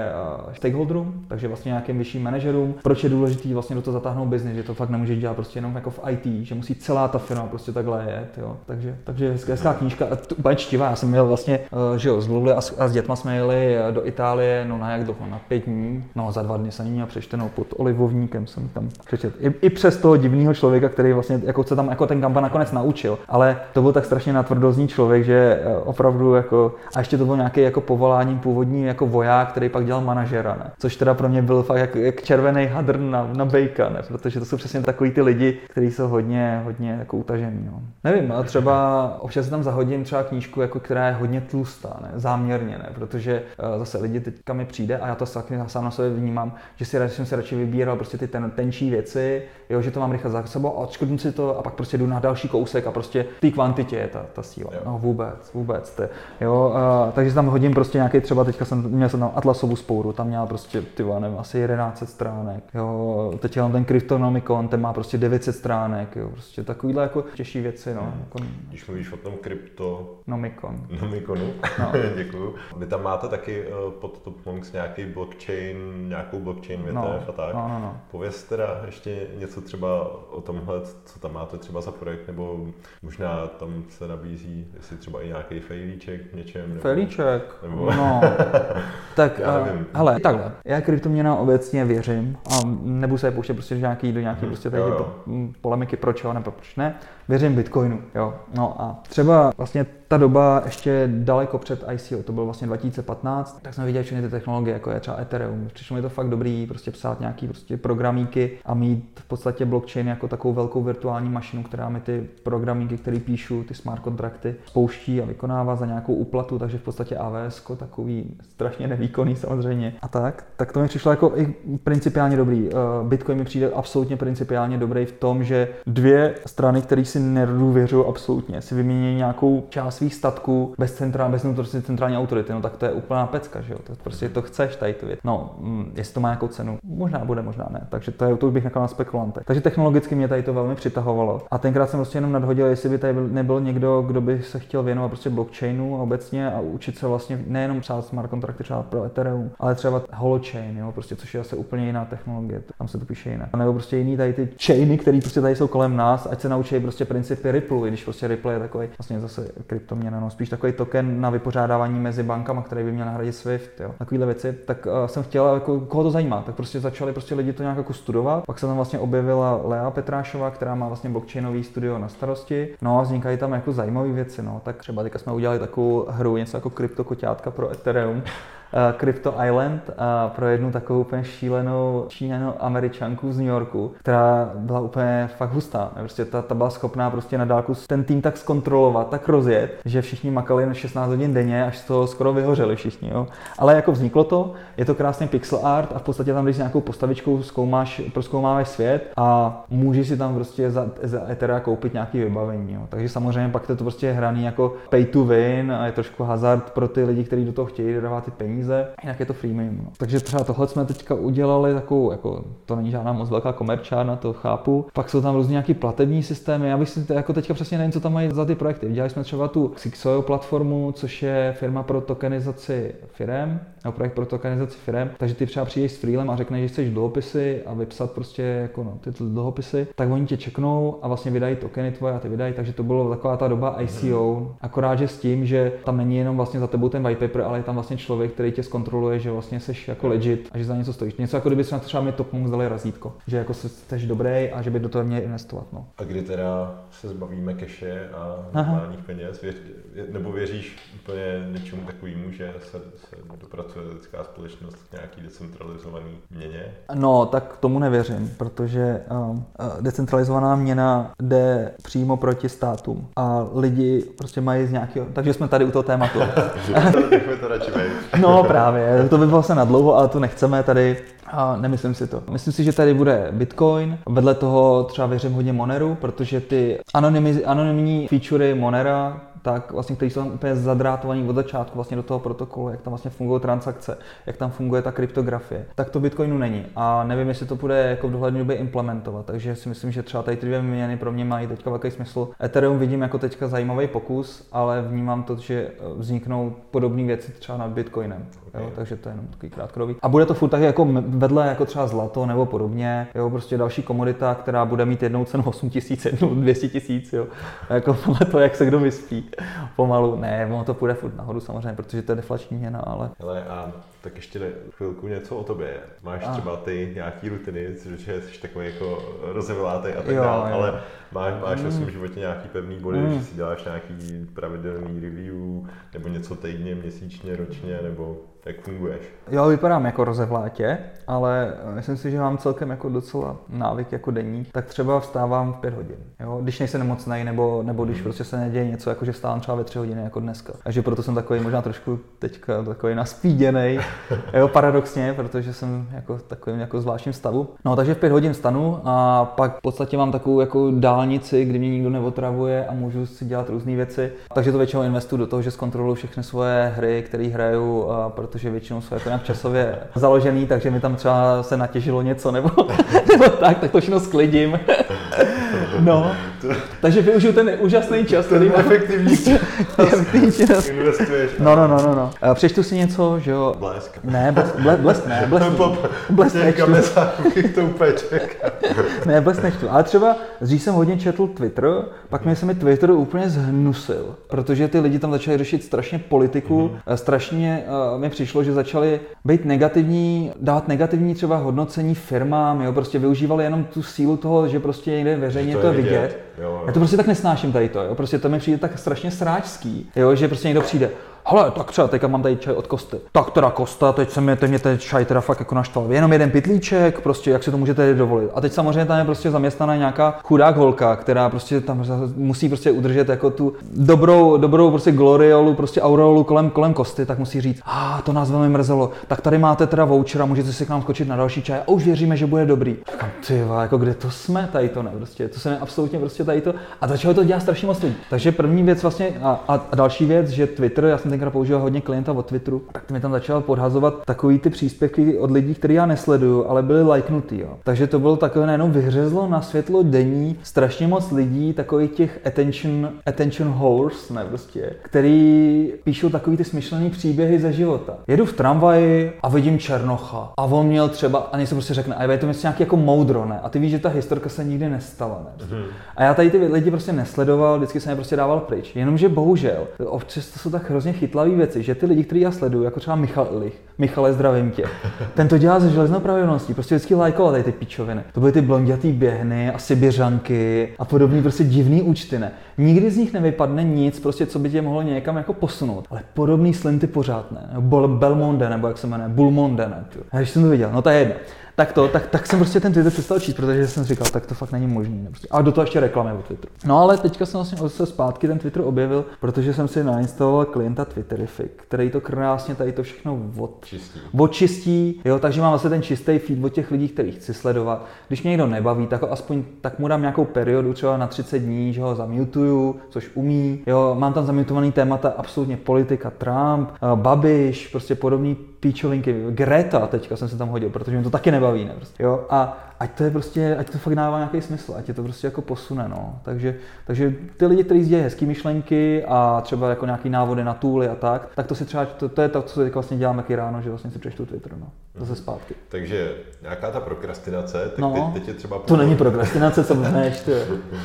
uh, stakeholderům, takže vlastně nějakým vyšším manažerům, proč je důležitý vlastně do toho zatáhnout biznis, že to fakt nemůže dělat prostě jenom jako v IT, že musí celá ta firma prostě takhle jet, jo. Takže, takže hezká, knížka, úplně čtivá, já jsem měl vlastně, uh, že jo, Luli a, s, a s dětma jsme jeli eh, do Itálie, no na jak dlouho, na pět dní, no za dva dny jsem měl přečtenou pod olivovníkem jsem tam přečet. I, i přes toho divného člověka, který vlastně jako se tam jako ten kampa nakonec naučil, ale to byl tak strašně natvrdozní člověk, že eh, opravdu jako, a ještě to byl nějaký jako povoláním původní jako voják, který pak dělal manažera, ne? což teda pro mě byl fakt fakt jak, jak červený hadr na, na bejka, ne? protože to jsou přesně takový ty lidi, kteří jsou hodně, hodně jako utažený. No. Nevím, ale třeba občas tam zahodím třeba knížku, jako, která je hodně tlustá, ne? záměrně, ne? protože uh, zase lidi teďka mi přijde a já to taky sám na sobě vnímám, že si, jsem si radši vybíral prostě ty ten, tenčí věci, jo, že to mám rychle za sebou a odškodnu si to a pak prostě jdu na další kousek a prostě v té kvantitě je ta, ta síla. Jo. No vůbec, vůbec. Te, jo, uh, takže tam hodím prostě nějaký třeba, teďka jsem měl jsem tam Atlasovu spouru, tam měla prostě, ty nevím, asi 11 stránek. Jo, teď mám ten Cryptonomicon, ten má prostě 900 stránek, jo, prostě takovýhle jako těžší věci, no. Jako, Když mluvíš o tom krypto... Nomicon. Nomiconu, no. děkuju. Vy tam máte taky uh, pod Top Monks nějaký blockchain, nějakou blockchain větev no, a tak. No, no, no. Pověz teda ještě něco třeba o tomhle, co tam máte třeba za projekt, nebo možná tam se nabízí, jestli třeba i nějaký fejlíček v něčem. Nebo, fejlíček? Nebo... No, tak, uh, hele, takhle. Já kryptoměna obecně věřím a nebudu se pouštět prostě nějaký, do nějaký hmm, prostě tady jo, jo. polemiky, proč jo, nebo proč ne. Věřím Bitcoinu, jo. No a třeba vlastně ta doba ještě daleko před ICO, to bylo vlastně 2015, tak jsme viděli všechny ty technologie, jako je třeba Ethereum. Přišlo mi to fakt dobrý, prostě psát nějaký prostě programíky a mít v podstatě blockchain jako takovou velkou virtuální mašinu, která mi ty programíky, které píšu, ty smart kontrakty, spouští a vykonává za nějakou úplatu, takže v podstatě AWS takový strašně nevýkonný samozřejmě. A tak, tak to mi přišlo jako i principiálně dobrý. Eh, Bitcoin mi přijde absolutně principiálně dobrý v tom, že dvě strany, které nedůvěřují absolutně, si vymění nějakou část svých statků bez centra, bez nutnosti centrální autority, no tak to je úplná pecka, že jo? To prostě to chceš tady tu věc. No, mm, jestli to má nějakou cenu, možná bude, možná ne. Takže to, je, to bych na spekulante. Takže technologicky mě tady to velmi přitahovalo. A tenkrát jsem prostě jenom nadhodil, jestli by tady nebyl někdo, kdo by se chtěl věnovat prostě blockchainu obecně a učit se vlastně nejenom psát smart kontrakty třeba pro Ethereum, ale třeba holochain, jo, prostě, což je zase úplně jiná technologie, tam se to píše jinak. A nebo prostě jiný tady ty chainy, které prostě tady jsou kolem nás, ať se naučí prostě principy Ripple, když prostě Ripple je takový vlastně zase kryptoměna, no, spíš takový token na vypořádávání mezi bankama, který by měl nahradit SWIFT, jo. Takovýhle věci, tak uh, jsem chtěl, jako, koho to zajímá, tak prostě začali prostě lidi to nějak jako studovat. Pak se tam vlastně objevila Lea Petrášová, která má vlastně blockchainový studio na starosti. No a vznikají tam jako zajímavé věci, no. Tak třeba teďka jsme udělali takovou hru, něco jako kryptokoťátka pro Ethereum, Crypto Island a pro jednu takovou úplně šílenou číňanou američanku z New Yorku, která byla úplně fakt hustá. Prostě ta, ta byla schopná prostě na dálku ten tým tak zkontrolovat, tak rozjet, že všichni makali na 16 hodin denně, až toho skoro vyhořeli všichni. Jo. Ale jako vzniklo to, je to krásný pixel art a v podstatě tam, když nějakou postavičkou zkoumáš, proskoumáváš svět a můžeš si tam prostě za, za Ethera koupit nějaký vybavení. Jo. Takže samozřejmě pak to, to prostě je hraný jako pay to win a je trošku hazard pro ty lidi, kteří do toho chtějí dodávat ty peníze peníze, jinak je to freemium. No. Takže třeba tohle jsme teďka udělali takovou, jako to není žádná moc velká komerčárna, to chápu. Pak jsou tam různě nějaký platební systémy. Já bych si jako teďka přesně nevím, co tam mají za ty projekty. Dělali jsme třeba tu Xixoyo platformu, což je firma pro tokenizaci firem, nebo projekt pro tokenizaci firem, takže ty třeba přijdeš s freelem a řekneš, že chceš dluhopisy a vypsat prostě jako no, ty dluhopisy, tak oni tě čeknou a vlastně vydají tokeny tvoje a ty vydají, takže to bylo taková ta doba ICO, akorát, že s tím, že tam není jenom vlastně za tebou ten white paper, ale je tam vlastně člověk, který tě zkontroluje, že vlastně jsi jako legit a že za něco stojíš. Něco jako kdyby se na třeba mi top dali razítko, že jako jsi dobrý a že by do toho měl investovat. No. A kdy teda se zbavíme keše a normálních peněz, věř, nebo věříš úplně něčemu takovému, že se, se dopracuje lidská společnost k nějaký decentralizovaný měně? No, tak tomu nevěřím, protože uh, decentralizovaná měna jde přímo proti státům a lidi prostě mají z nějakého, takže jsme tady u toho tématu. to radši No právě, to by bylo se na dlouho, ale to nechceme tady. A nemyslím si to. Myslím si, že tady bude Bitcoin. Vedle toho třeba věřím hodně Moneru, protože ty anonymní featurey Monera tak vlastně, kteří jsou tam úplně zadrátovaní od začátku vlastně do toho protokolu, jak tam vlastně fungují transakce, jak tam funguje ta kryptografie, tak to Bitcoinu není. A nevím, jestli to bude jako v dohledné době implementovat, takže si myslím, že třeba tady ty dvě měny pro mě mají teďka velký smysl. Ethereum vidím jako teďka zajímavý pokus, ale vnímám to, že vzniknou podobné věci třeba nad Bitcoinem. Jo, takže to je jenom takový krátkodobý. A bude to furt tak jako vedle jako třeba zlato nebo podobně, jo, prostě další komodita, která bude mít jednou cenu 8 tisíc, jednou 200 tisíc, jo. Jako podle toho, jak se kdo vyspí. Pomalu, ne, ono to půjde furt nahoru samozřejmě, protože to je deflační měna, ale... ale a tak ještě ne, chvilku něco o tobě. Máš a. třeba ty nějaký rutiny, že jsi takový jako rozevlátej a tak dále, ale máš, máš mm. ve svém životě nějaký pevný body, mm. že si děláš nějaký pravidelný review, nebo něco týdně, měsíčně, ročně, nebo jak funguješ? Jo, vypadám jako rozevlátě, ale myslím si, že mám celkem jako docela návyk jako denní. Tak třeba vstávám v pět hodin, jo? když nejsem nemocný, nebo, nebo když mm. prostě se neděje něco, jako že vstávám třeba ve tři hodiny jako dneska. Takže proto jsem takový možná trošku teďka takový naspíděný, jo, paradoxně, protože jsem jako takovým jako zvláštním stavu. No, takže v pět hodin stanu a pak v podstatě mám takovou jako dálnici, kdy mě nikdo neotravuje a můžu si dělat různé věci. Takže to většinou investuju do toho, že zkontroluji všechny svoje hry, které hraju, a protože většinou jsou jako nějak časově založený, takže mi tam třeba se natěžilo něco nebo, nebo tak, tak to všechno sklidím. No, takže využiju ten úžasný čas, který mám. Efektivní čas. Investuješ. No, no, no, no, no. Přečtu si něco, že jo. Blesk. Ne, blesk, blesk, blesk ne, blesk, blesk nečtu. to úplně ne, blesk nečtu. Ale třeba dřív jsem hodně četl Twitter, pak mi se mi Twitter úplně zhnusil, protože ty lidi tam začali řešit strašně politiku, mm-hmm. strašně uh, mi přišlo, že začali být negativní, dávat negativní třeba hodnocení firmám, jo, prostě využívali jenom tu sílu toho, že prostě někde veřejně to, to vidět. vidět. Jo, jo. Já to prostě tak nesnáším tady to, jo. Prostě to mi přijde tak strašně sráčský, jo, že prostě někdo přijde hele, tak třeba teďka mám tady čaj od Kosty. Tak teda Kosta, teď se mě, teď mě ten čaj teda fakt jako naštval. Jenom jeden pitlíček, prostě jak si to můžete dovolit. A teď samozřejmě tam je prostě zaměstnaná nějaká chudák holka, která prostě tam musí prostě udržet jako tu dobrou, dobrou prostě gloriolu, prostě aureolu kolem, kolem Kosty, tak musí říct, a ah, to nás velmi mrzelo. Tak tady máte teda voucher a můžete si k nám skočit na další čaj a už věříme, že bude dobrý. Říkám, ty jako kde to jsme, tady to ne, prostě, to se mi absolutně prostě tady to. A začalo to dělat strašně moc lidí. Takže první věc vlastně a, a, a další věc, že Twitter, já jsem tenkrát používal hodně klienta od Twitteru, tak mi tam začal podhazovat takový ty příspěvky od lidí, které já nesleduju, ale byly lajknutý. Jo. Takže to bylo takové najednou vyhřezlo na světlo denní strašně moc lidí, takových těch attention, attention horse, ne prostě, který píšou takový ty smyšlený příběhy ze života. Jedu v tramvaji a vidím Černocha a on měl třeba, a něco prostě řekne, a je to něco nějaký jako moudro, ne? A ty víš, že ta historka se nikdy nestala, ne? Mm-hmm. A já tady ty lidi prostě nesledoval, vždycky jsem je prostě dával pryč. Jenomže bohužel, občas to jsou tak hrozně chytlavé věci, že ty lidi, kteří já sleduju, jako třeba Michal Ilich, Michale, zdravím tě. Ten to dělá ze železnou pravidelností, prostě vždycky lajkoval tady ty pičoviny. To byly ty blondětý běhny a sibiřanky a podobný prostě divný účty, ne. Nikdy z nich nevypadne nic, prostě co by tě mohlo někam jako posunout. Ale podobný slinty pořád ne. Belmonde, nebo jak se jmenuje, Bulmonde, ne. Když jsem to viděl, no to je jedno tak to, tak, tak jsem prostě ten Twitter přestal číst, protože jsem říkal, tak to fakt není možný. Ne? Prostě. A do toho ještě reklamy o Twitteru. No ale teďka jsem vlastně se zpátky ten Twitter objevil, protože jsem si nainstaloval klienta Twitterific, který to krásně tady to všechno od, čistí. odčistí, jo, takže mám vlastně ten čistý feed od těch lidí, kterých chci sledovat. Když mě někdo nebaví, tak ho aspoň tak mu dám nějakou periodu, třeba na 30 dní, že ho zamutuju, což umí. Jo, mám tam zamutovaný témata absolutně politika, Trump, Babiš, prostě podobný píčovinky. Greta teďka jsem se tam hodil, protože mi to taky nebaví. Ne? Prostě, jo? A ať to je prostě, ať to fakt dává nějaký smysl, ať je to prostě jako posune, no. Takže, takže ty lidi, kteří sdějí hezký myšlenky a třeba jako nějaký návody na tooly a tak, tak to si třeba, to, to je to, co teď vlastně dělám jaký ráno, že vlastně si přečtu Twitter, no. Zase mhm. zpátky. Takže nějaká ta prokrastinace, tak no, teď, teď je třeba... To není prokrastinace, co blbneš, ty.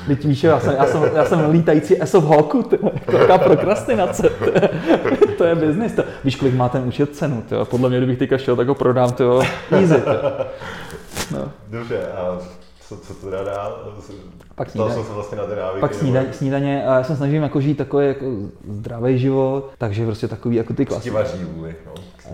Teď víš, já jsem, já jsem, já jsem lítající ESO v Hawku, ty. Jaká prokrastinace, ty. to je business, to. Víš, kolik má ten účet cenu, ty. Podle mě, kdybych teďka šel, tak ho prodám, ty. Easy, ty. No. Dobře, a co, co to teda dá? Pak snídaně. jsem se vlastně na ty návyky, Pak snídaně, nebo... snídaně, a já se snažím jako žít takový jako zdravý život, takže prostě takový jako ty klasiky. vaří vůli, no.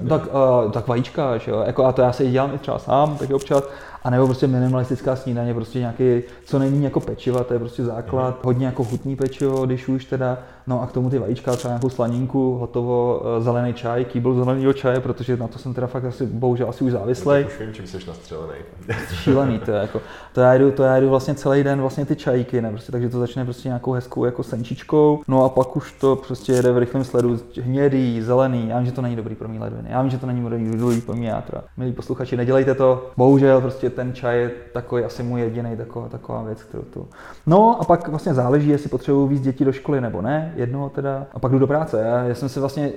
Tak, uh, tak vajíčka, že jo, jako, a to já si dělám i třeba sám, taky občas, a nebo prostě minimalistická snídaně, prostě nějaký, co není jako pečiva, to je prostě základ, mm. hodně jako chutný pečivo, když už teda, no a k tomu ty vajíčka, třeba nějakou slaninku, hotovo, eh, zelený čaj, kýbl zeleného čaje, protože na to jsem teda fakt asi, bohužel asi už závislý. No, už vím, čím jsi nastřelený. Šílený, to je jako, to já jdu, to já jdu vlastně celý den vlastně ty čajky, ne, prostě, takže to začne prostě nějakou hezkou jako senčičkou, no a pak už to prostě jede v rychlém sledu, hnědý, zelený, já vím, že to není dobrý pro mě ledviny, já vím, že to není dobrý pro mě játra. Milí posluchači, nedělejte to, bohužel prostě ten čaj je takový asi můj jediný taková, taková věc, kterou tu. No a pak vlastně záleží, jestli potřebuji víc dětí do školy nebo ne, jednoho teda, a pak jdu do práce. Já, já jsem si vlastně,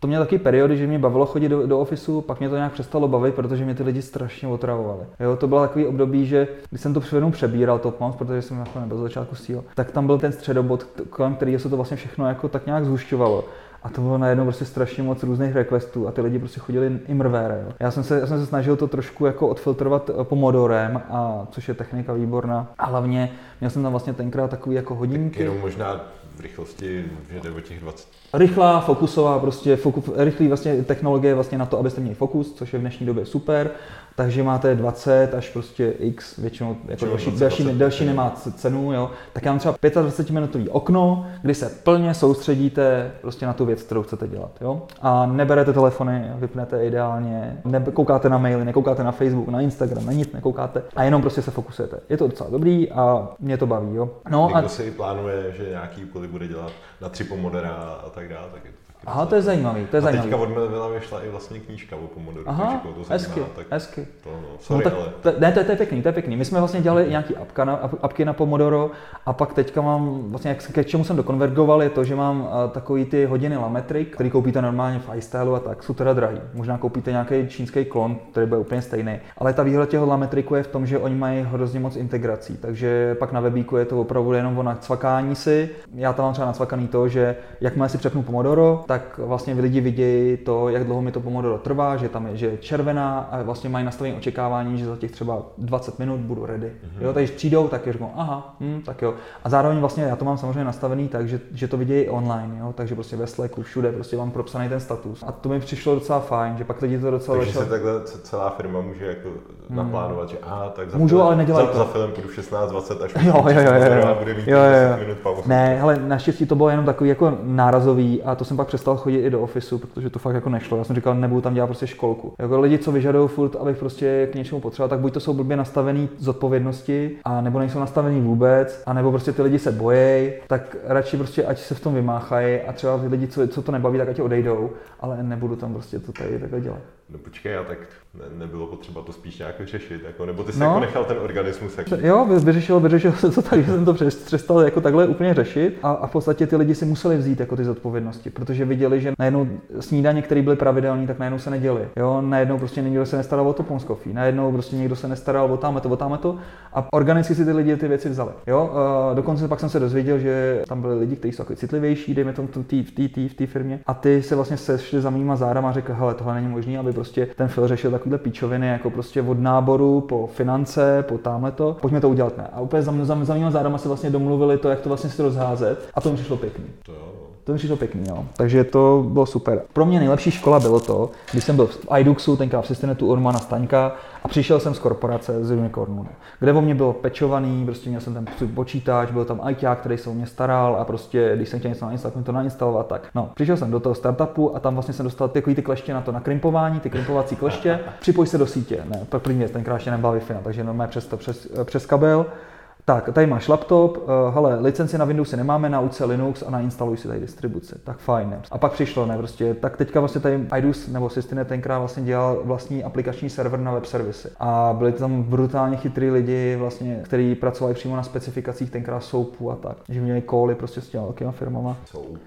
to měl taky periody, že mě bavilo chodit do, do ofisu, pak mě to nějak přestalo bavit, protože mě ty lidi strašně otravovali. Jo, to bylo takový období, že když jsem to přednou přebíral Top Mouse, protože jsem jako nebyl začátku síl, tak tam byl ten středobod, kolem kterého se to vlastně všechno jako tak nějak zhušťovalo. a to bylo najednou prostě strašně moc různých requestů a ty lidi prostě chodili i mrvére. Jo. Já jsem se, já jsem se snažil to trošku jako odfiltrovat eh, pomodorem, a což je technika výborná. A hlavně měl jsem tam vlastně tenkrát takový jako hodinky. Tak jenom možná v rychlosti, že jde o těch 20 rychlá, fokusová, prostě fokus, rychlý vlastně technologie vlastně na to, abyste měli fokus, což je v dnešní době super takže máte 20 až prostě x, většinou jako další, další, další nemá cenu, jo. tak já mám třeba 25 minutový okno, kdy se plně soustředíte prostě na tu věc, kterou chcete dělat. Jo. A neberete telefony, vypnete ideálně, nekoukáte na maily, nekoukáte na Facebook, na Instagram, na nic nekoukáte a jenom prostě se fokusujete. Je to docela dobrý a mě to baví. Jo. No, Někdo a... si plánuje, že nějaký úkoly bude dělat na tři pomodera a tak dále, tak je to Aha, to je zajímavý, to je a zajímavý. teďka od Melvilla vyšla i vlastně knížka o Pomodoru, Aha, takže to hezky, tak hezky. To, no, sorry, no, tak, ale... To, ne, to, to, je pěkný, to je pěkný. My jsme vlastně dělali nějaký apka na, apky na Pomodoro a pak teďka mám, vlastně jak, k čemu jsem dokonvergoval, je to, že mám uh, takový ty hodiny Lametrik, který koupíte normálně v iStyle a tak, jsou teda drahý. Možná koupíte nějaký čínský klon, který bude úplně stejný. Ale ta výhoda těch Lametriku je v tom, že oni mají hrozně moc integrací, takže pak na webíku je to opravdu jenom o nacvakání si. Já tam mám třeba nacvakaný to, že jakmile si přepnu Pomodoro, tak vlastně lidi vidějí to, jak dlouho mi to Pomodoro trvá, že tam je, že je červená a vlastně mají nastavení očekávání, že za těch třeba 20 minut budu ready. Mm-hmm. Jo, takže přijdou, tak řeknou, aha, hm, tak jo. A zároveň vlastně já to mám samozřejmě nastavený tak, že, že to vidějí online, jo, takže prostě ve Slacku, všude prostě mám propsaný ten status. A to mi přišlo docela fajn, že pak lidi to docela Takže začal... se takhle celá firma může jako hmm. naplánovat, že aha, tak za, Můžu, film, ale za, to. za film půjdu 16-20 až jo, jo, jo, jo, jo. bude mít jo, jo, jo. minut pauzu. Ne, ale naštěstí to bylo jenom takový jako nárazový a to jsem pak přestal chodit i do ofisu, protože to fakt jako nešlo. Já jsem říkal, nebudu tam dělat prostě školku. Jako lidi, co vyžadují furt, abych prostě k něčemu potřeboval, tak buď to jsou blbě nastavený zodpovědnosti, a nebo nejsou nastavený vůbec, a nebo prostě ty lidi se bojejí, tak radši prostě ať se v tom vymáchají a třeba ty lidi, co, co to nebaví, tak ať odejdou, ale nebudu tam prostě to tady takhle dělat. No počkej, a tak ne, nebylo potřeba to spíš nějak řešit, jako, nebo ty jsi no. jako nechal ten organismus jak... Jo, vyřešil, vyřešil se to tak, že jsem to přestal jako takhle úplně řešit a, a, v podstatě ty lidi si museli vzít jako ty zodpovědnosti, protože viděli, že najednou snídaně, které byly pravidelné, tak najednou se neděly. Jo, najednou prostě někdo se nestaral o to ponskofí, najednou prostě někdo se nestaral o tamto, o tamto a organicky si ty lidi ty věci vzali. Jo, a dokonce pak jsem se dozvěděl, že tam byli lidi, kteří jsou jako citlivější, dejme tomu v té firmě, a ty se vlastně sešli za mýma zárama a řekl, hele, tohle není možné, aby prostě ten film řešil takovýhle píčoviny, jako prostě od náboru po finance, po tamhle to, pojďme to udělat ne. A úplně za, za, za mýma zárama se vlastně domluvili to, jak to vlastně si rozházet a to mi přišlo pěkný. To jo. To mi přišlo pěkný, jo. Takže to bylo super. Pro mě nejlepší škola bylo to, když jsem byl v iDuxu, tenkrát v Systenetu Urmana Staňka a přišel jsem z korporace z Unicornu, kde o mě bylo pečovaný, prostě měl jsem ten počítač, byl tam ITák, který se o mě staral a prostě, když jsem chtěl něco nainstalovat, to nainstalovat, tak. No, přišel jsem do toho startupu a tam vlastně jsem dostal ty, ty kleště na to nakrimpování, ty krimpovací kleště, připoj se do sítě, ne, první věc, tenkrát ještě nebyla Wi-Fi, no, takže normálně přes, to, přes, přes kabel tak, tady máš laptop, uh, hele, licenci na Windowsy nemáme, nauč se Linux a nainstaluj si tady distribuci. Tak fajn. Ne? A pak přišlo, ne, prostě, tak teďka vlastně tady IDUS nebo Systinet tenkrát vlastně dělal vlastní aplikační server na web servisy. A byli tam brutálně chytrý lidi, vlastně, kteří pracovali přímo na specifikacích tenkrát SOAPu a tak. Že měli koly prostě s těma velkýma firmama. Soap.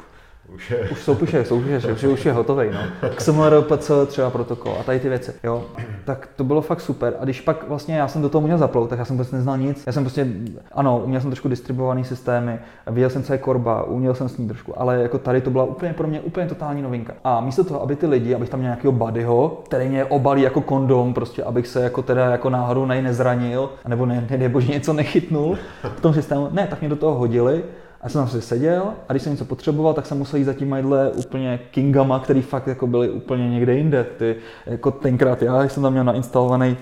Už, je. už je, jsou, už už je, hotový, no. XML, PC, třeba protokol a tady ty věci, jo. Tak to bylo fakt super. A když pak vlastně já jsem do toho měl zaplout, tak já jsem prostě neznal nic. Já jsem prostě, ano, uměl jsem trošku distribuovaný systémy, viděl jsem, co je korba, uměl jsem s ní trošku, ale jako tady to byla úplně pro mě úplně totální novinka. A místo toho, aby ty lidi, abych tam měl nějakého buddyho, který mě obalí jako kondom, prostě abych se jako teda jako náhodou nej nezranil, nebo ne, ne, nebo něco nechytnul v tom systému, ne, tak mě do toho hodili já jsem tam si seděl a když jsem něco potřeboval, tak jsem musel jít za tím majdle úplně kingama, který fakt jako byli úplně někde jinde. Ty, jako tenkrát já jsem tam měl nainstalovaný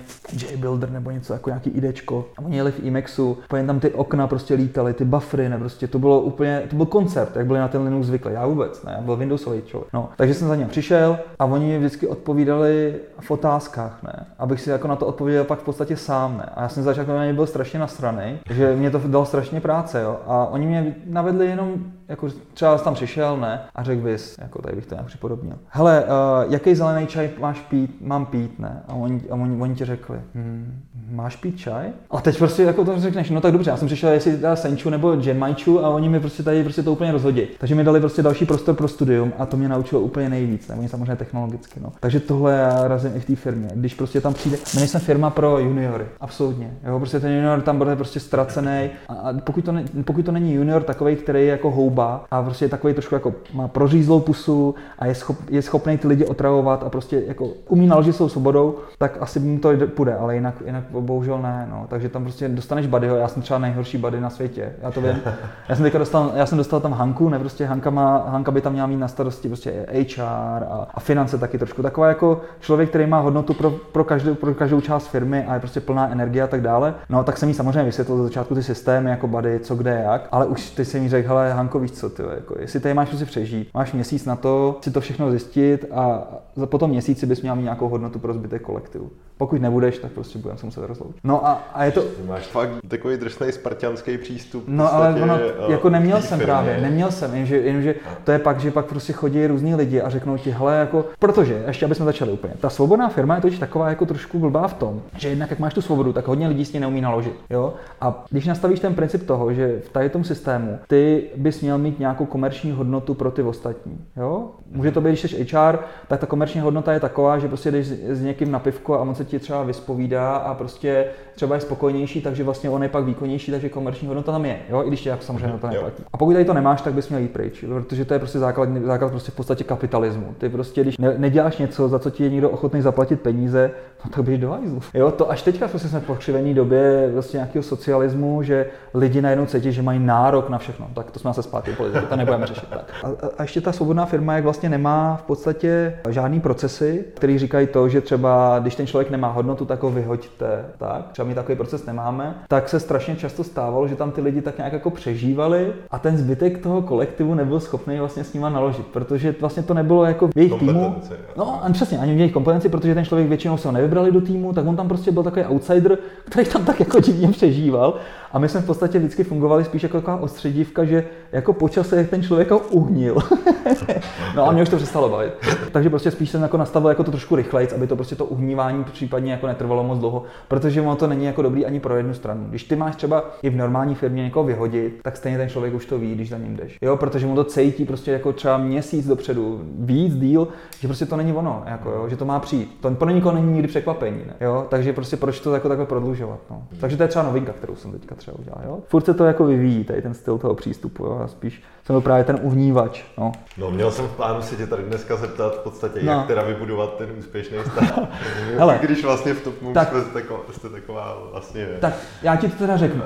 JBuilder nebo něco jako nějaký IDčko. A oni jeli v Emaxu, úplně tam ty okna prostě lítaly, ty buffery, ne, prostě to bylo úplně, to byl koncept, jak byli na ten Linux zvyklí. Já vůbec, ne, já byl Windowsový člověk. No, takže jsem za ním přišel a oni mi vždycky odpovídali v otázkách, ne, abych si jako na to odpověděl pak v podstatě sám, ne. A já jsem začal, na ně byl strašně nasraný, že mě to dalo strašně práce, jo. A oni mě navedli jenom, jako třeba tam přišel, ne, a řekl bys, jako tady bych to nějak připodobnil. Hele, uh, jaký zelený čaj máš pít, mám pít, ne? A oni, a oni, oni ti řekli, hm, máš pít čaj? A teď prostě jako to řekneš, no tak dobře, já jsem přišel, jestli teda senču nebo džemajču a oni mi prostě tady prostě to úplně rozhodí. Takže mi dali prostě další prostor pro studium a to mě naučilo úplně nejvíc, ne? Oni samozřejmě technologicky, no. Takže tohle já razím i v té firmě. Když prostě tam přijde, my nejsem firma pro juniory, absolutně. Jo, prostě ten junior tam bude prostě ztracený a pokud to, ne, pokud to není junior takový, který jako houbí houba a prostě je takový trošku jako má prořízlou pusu a je, schop, je schopný ty lidi otravovat a prostě jako umí naložit svou svobodou, tak asi mu to půjde, ale jinak, jinak bohužel ne. No. Takže tam prostě dostaneš badyho, já jsem třeba nejhorší bady na světě, já to vím. Já jsem teďka dostal, já jsem dostal tam Hanku, ne prostě Hanka, má, Hanka by tam měla mít na starosti prostě HR a, a finance taky trošku. Taková jako člověk, který má hodnotu pro, pro, každou, pro každou část firmy a je prostě plná energie a tak dále. No tak jsem jí samozřejmě vysvětlil za začátku ty systémy, jako bady, co kde jak, ale už ty jsem mi řekl, hele Hanko, víš co, ty, jako, jestli tady máš prostě přežít, máš měsíc na to si to všechno zjistit a za potom měsíci bys měl mít nějakou hodnotu pro zbytek kolektivu. Pokud nebudeš, tak prostě budeme se muset rozloučit. No a, a je to... Máš fakt takový drsný spartianský přístup. No ale ono, jako neměl jsem firmě. právě, neměl jsem, jenže, jenže to je pak, že pak prostě chodí různí lidi a řeknou ti, hele, jako, protože, ještě aby jsme začali úplně, ta svobodná firma je totiž taková jako trošku blbá v tom, že jednak jak máš tu svobodu, tak hodně lidí s ní neumí naložit, jo? A když nastavíš ten princip toho, že v tady tom systému ty bys měl mít nějakou komerční hodnotu pro ty ostatní, jo? Může to být, když jsi HR, tak ta komerční hodnota je taková, že prostě jdeš s někým na pivko a on se ti třeba vyspovídá a prostě třeba je spokojnější, takže vlastně on je pak výkonnější, takže komerční hodnota tam je, jo? i když tě jako samozřejmě to neplatí. A pokud tady to nemáš, tak bys měl jít pryč, protože to je prostě základ, základ prostě v podstatě kapitalismu. Ty prostě, když ne, neděláš něco, za co ti je někdo ochotný zaplatit peníze, no tak běž do hajzlu. Jo, to až teďka prostě jsme v pokřivený době vlastně nějakého socialismu, že lidi najednou cítí, že mají nárok na všechno. Tak to jsme se zpátky politiku, to nebudeme řešit. Tak. A, a, ještě ta svobodná firma, jak vlastně nemá v podstatě žádný procesy, který říkají to, že třeba když ten člověk nemá hodnotu, tak ho vyhoďte. Tak, třeba my takový proces nemáme, tak se strašně často stávalo, že tam ty lidi tak nějak jako přežívali a ten zbytek toho kolektivu nebyl schopný vlastně s nima naložit, protože vlastně to nebylo jako v jejich týmu. No, a přesně, ani v jejich kompetenci, protože ten člověk většinou se ho nevybrali do týmu, tak on tam prostě byl takový outsider, který tam tak jako divně přežíval. A my jsme v podstatě vždycky fungovali spíš jako taková ostředívka, že jako po čase ten člověk uhnil. no a mě už to přestalo bavit. Takže prostě spíš jsem jako nastavil jako to trošku rychlejc, aby to prostě to uhnívání případně jako netrvalo moc dlouho, protože ono to není jako dobrý ani pro jednu stranu. Když ty máš třeba i v normální firmě někoho vyhodit, tak stejně ten člověk už to ví, když za ním jdeš. Jo, protože mu to cítí prostě jako třeba měsíc dopředu, víc díl, že prostě to není ono, jako jo, že to má přijít. To pro nikoho není nikdy překvapení, ne? jo, takže prostě proč to jako takhle prodlužovat. No. Takže to je třeba novinka, kterou jsem teďka třeba udělal. Jo? Furt se to jako vyvíjí, tady ten styl toho přístupu. Jo? A spíš jsem byl právě ten uhnívač. No. no, měl jsem v plánu se tě tady dneska zeptat v podstatě, no. jak teda vybudovat ten úspěšný stát. Hele, když vlastně v Top tak, jste, taková, jste taková vlastně... Tak já ti to teda řeknu.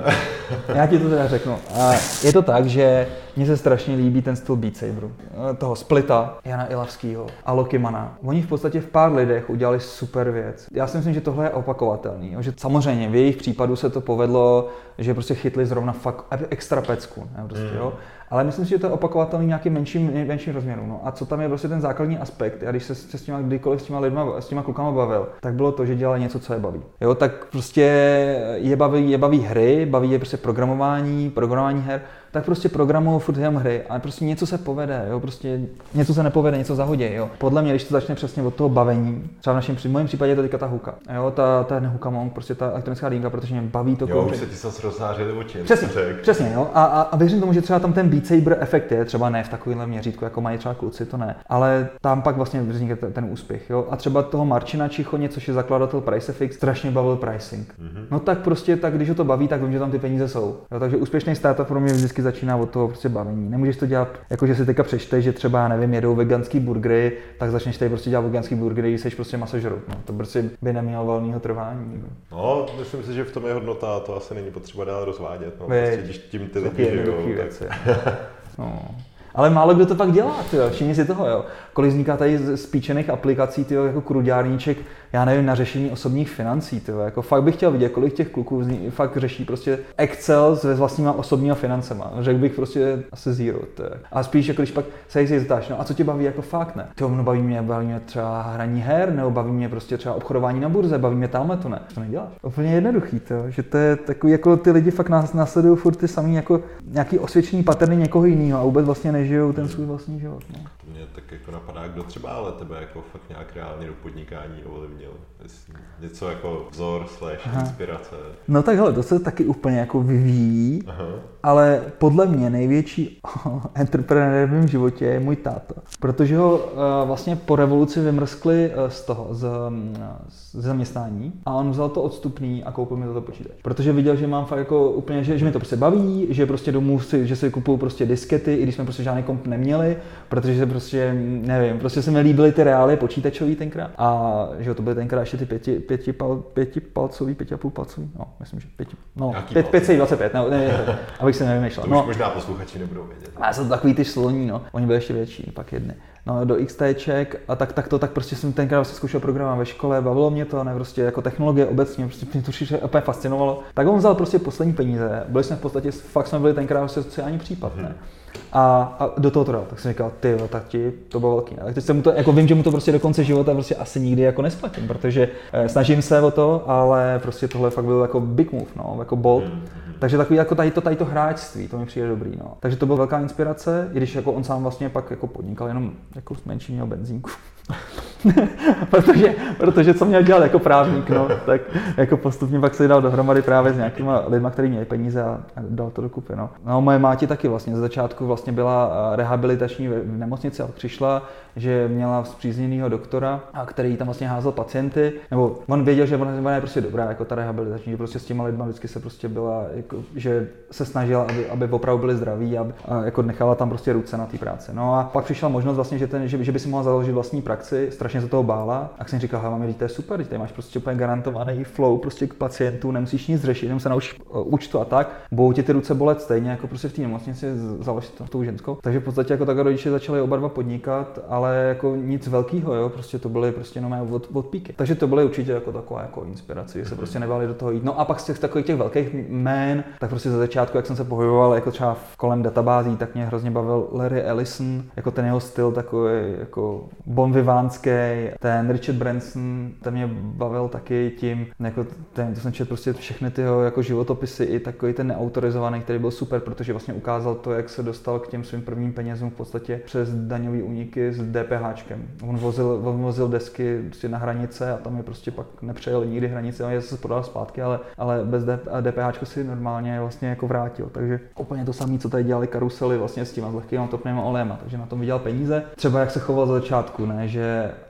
já ti to teda řeknu. A je to tak, že mně se strašně líbí ten styl Beat Saberu. Toho Splita, Jana Ilavského a Lokimana. Oni v podstatě v pár lidech udělali super věc. Já si myslím, že tohle je opakovatelný. Že samozřejmě v jejich případu se to povedlo, že prostě chytli zrovna fakt extra pecku. Ne, prostě, mm. jo ale myslím si, že to je opakovatelný nějakým menším, menším rozměru. No. A co tam je prostě ten základní aspekt, a když se, se s těma kdykoliv s těma lidma, s těma klukama bavil, tak bylo to, že dělali něco, co je baví. Jo, tak prostě je baví, je baví hry, baví je prostě programování, programování her, tak prostě programují furt jenom hry, ale prostě něco se povede, jo, prostě něco se nepovede, něco zahodí, jo. Podle mě, když to začne přesně od toho bavení, třeba v našem v mém případě je to teďka ta huka, jo, ta, ta huka monk, prostě ta elektronická linka, protože mě baví to Jo, už se ti zase rozzářili oči. Přesně, přesně, jo. A, a, a, věřím tomu, že třeba tam ten Beat Saber efekt je, třeba ne v takovémhle měřítku, jako mají třeba kluci, to ne, ale tam pak vlastně vznikne ten, ten úspěch, jo. A třeba toho Marčina Čichoně, což je zakladatel PriceFX, strašně bavil pricing. Mm-hmm. No tak prostě, tak když ho to baví, tak vím, že tam ty peníze jsou. Jo, takže úspěšný startup pro mě vždycky začíná od toho prostě bavení. Nemůžeš to dělat, jako že si teďka přečteš, že třeba, nevím, jedou veganský burgery, tak začneš tady prostě dělat veganský burgery, když jsi prostě masožrut. No, to prostě by nemělo volného trvání. No, myslím si, že v tom je hodnota, to asi není potřeba dál rozvádět. No, Vy, prostě, když tím ty lidi žijou, tak... no. Ale málo kdo to pak dělá, tyjo. všimni si toho, jo. Kolik vzniká tady z aplikací, tyjo, jako kruďárníček, já nevím, na řešení osobních financí, tyjo. Jako fakt bych chtěl vidět, kolik těch kluků vznik, fakt řeší prostě Excel s vlastníma osobníma financema. Řekl bych prostě asi zero, tyjo. A spíš jako když pak se jich zeptáš, no a co tě baví jako fakt ne? To no, baví mě, baví mě třeba hraní her, nebo baví mě prostě třeba obchodování na burze, baví mě tamhle to ne. To neděláš. Úplně jednoduchý, to, že to je takový, jako ty lidi fakt nás následují furt ty samý jako nějaký osvědčený paterny někoho jiného a vůbec vlastně nežijou ten svůj vlastní život. No. Mě tak jako napadá, kdo třeba ale tebe jako fakt nějak reálně do podnikání ovlivnil. Něco jako vzor slash inspirace. No tak hele, to se taky úplně jako vyvíjí, Aha. Ale podle mě největší entrepreneur v mém životě je můj táta. Protože ho uh, vlastně po revoluci vymrskli uh, z toho, z, um, z zaměstnání a on vzal to odstupný a koupil mi za to počítač. Protože viděl, že mám fakt jako úplně, že, že mi to prostě baví, že prostě domů si, že si kupuju prostě diskety, i když jsme prostě žádný komp neměli, protože se prostě, nevím, prostě se mi líbily ty reály počítačový tenkrát. A že to byly tenkrát ještě ty pěti, pěti, pal, pěti palcový, pěti a půl palcový, no, myslím, že pěti, no, pět, 525, ne, ne, ne, abych se nevymýšlel. To no, už možná posluchači nebudou vědět. A jsou to takový ty sloní, no, oni byli ještě větší, pak jedny no, do XTček a tak, tak to, tak prostě jsem tenkrát vlastně zkoušel program ve škole, bavilo mě to, ne, prostě jako technologie obecně, prostě mě to všechno úplně fascinovalo. Tak on vzal prostě poslední peníze, byli jsme v podstatě, fakt jsme byli tenkrát prostě sociální případ, ne. A, a, do toho to dal. Tak jsem říkal, ty tak ti, to bylo velký. Tak teď jsem mu to, jako vím, že mu to prostě do konce života prostě asi nikdy jako nesplatím, protože eh, snažím se o to, ale prostě tohle fakt byl jako big move, no, jako bold. Mm-hmm. Takže takový jako tady to, tady to hráčství, to mi přijde dobrý. No. Takže to byla velká inspirace, i když jako on sám vlastně pak jako podnikal jenom jako menší měl benzínku. protože, protože co měl dělat jako právník, no, tak jako postupně pak se dal dohromady právě s nějakýma lidma, kteří měli peníze a, dal to dokupy. No. no moje máti taky vlastně z začátku vlastně byla rehabilitační v nemocnici a přišla, že měla zpřízněného doktora, a který tam vlastně házel pacienty, nebo on věděl, že ona je prostě dobrá, jako ta rehabilitační, že prostě s těma lidma vždycky se prostě byla, jako, že se snažila, aby, aby opravdu byli zdraví a, a jako nechala tam prostě ruce na té práci. No a pak přišla možnost vlastně, že, ten, že, že by si mohla založit vlastní praxi, strašně se toho bála. A jsem říkal, mami, to je super, ty máš prostě úplně garantovaný flow prostě k pacientů, nemusíš nic řešit, jenom se naučit účtu a tak. Budou ti ty ruce bolet stejně jako prostě v té nemocnici založit tou ženskou. Takže v podstatě jako tak rodiče začali oba dva podnikat, ale jako nic velkého, jo, prostě to byly prostě jenom od, od píky. Takže to byly určitě jako taková jako inspirace, že se prostě nebáli do toho jít. No a pak z těch takových těch velkých jmén, tak prostě za začátku, jak jsem se pohyboval jako třeba kolem databází, tak mě hrozně bavil Larry Ellison, jako ten jeho styl takový jako bonvivánský, ten Richard Branson, ten mě bavil taky tím, jako ten, to jsem četl prostě všechny ty jako životopisy, i takový ten neautorizovaný, který byl super, protože vlastně ukázal to, jak se dostal k těm svým prvním penězům v podstatě přes daňové úniky s DPHčkem. On vozil, on vozil desky prostě na hranice a tam je prostě pak nepřejel nikdy hranice, on je se prodal zpátky, ale, ale bez DPH si normálně vlastně jako vrátil. Takže úplně to samé, co tady dělali karusely vlastně s těma lehkými topnými olejema, takže na tom vydělal peníze. Třeba jak se choval za začátku, ne, že,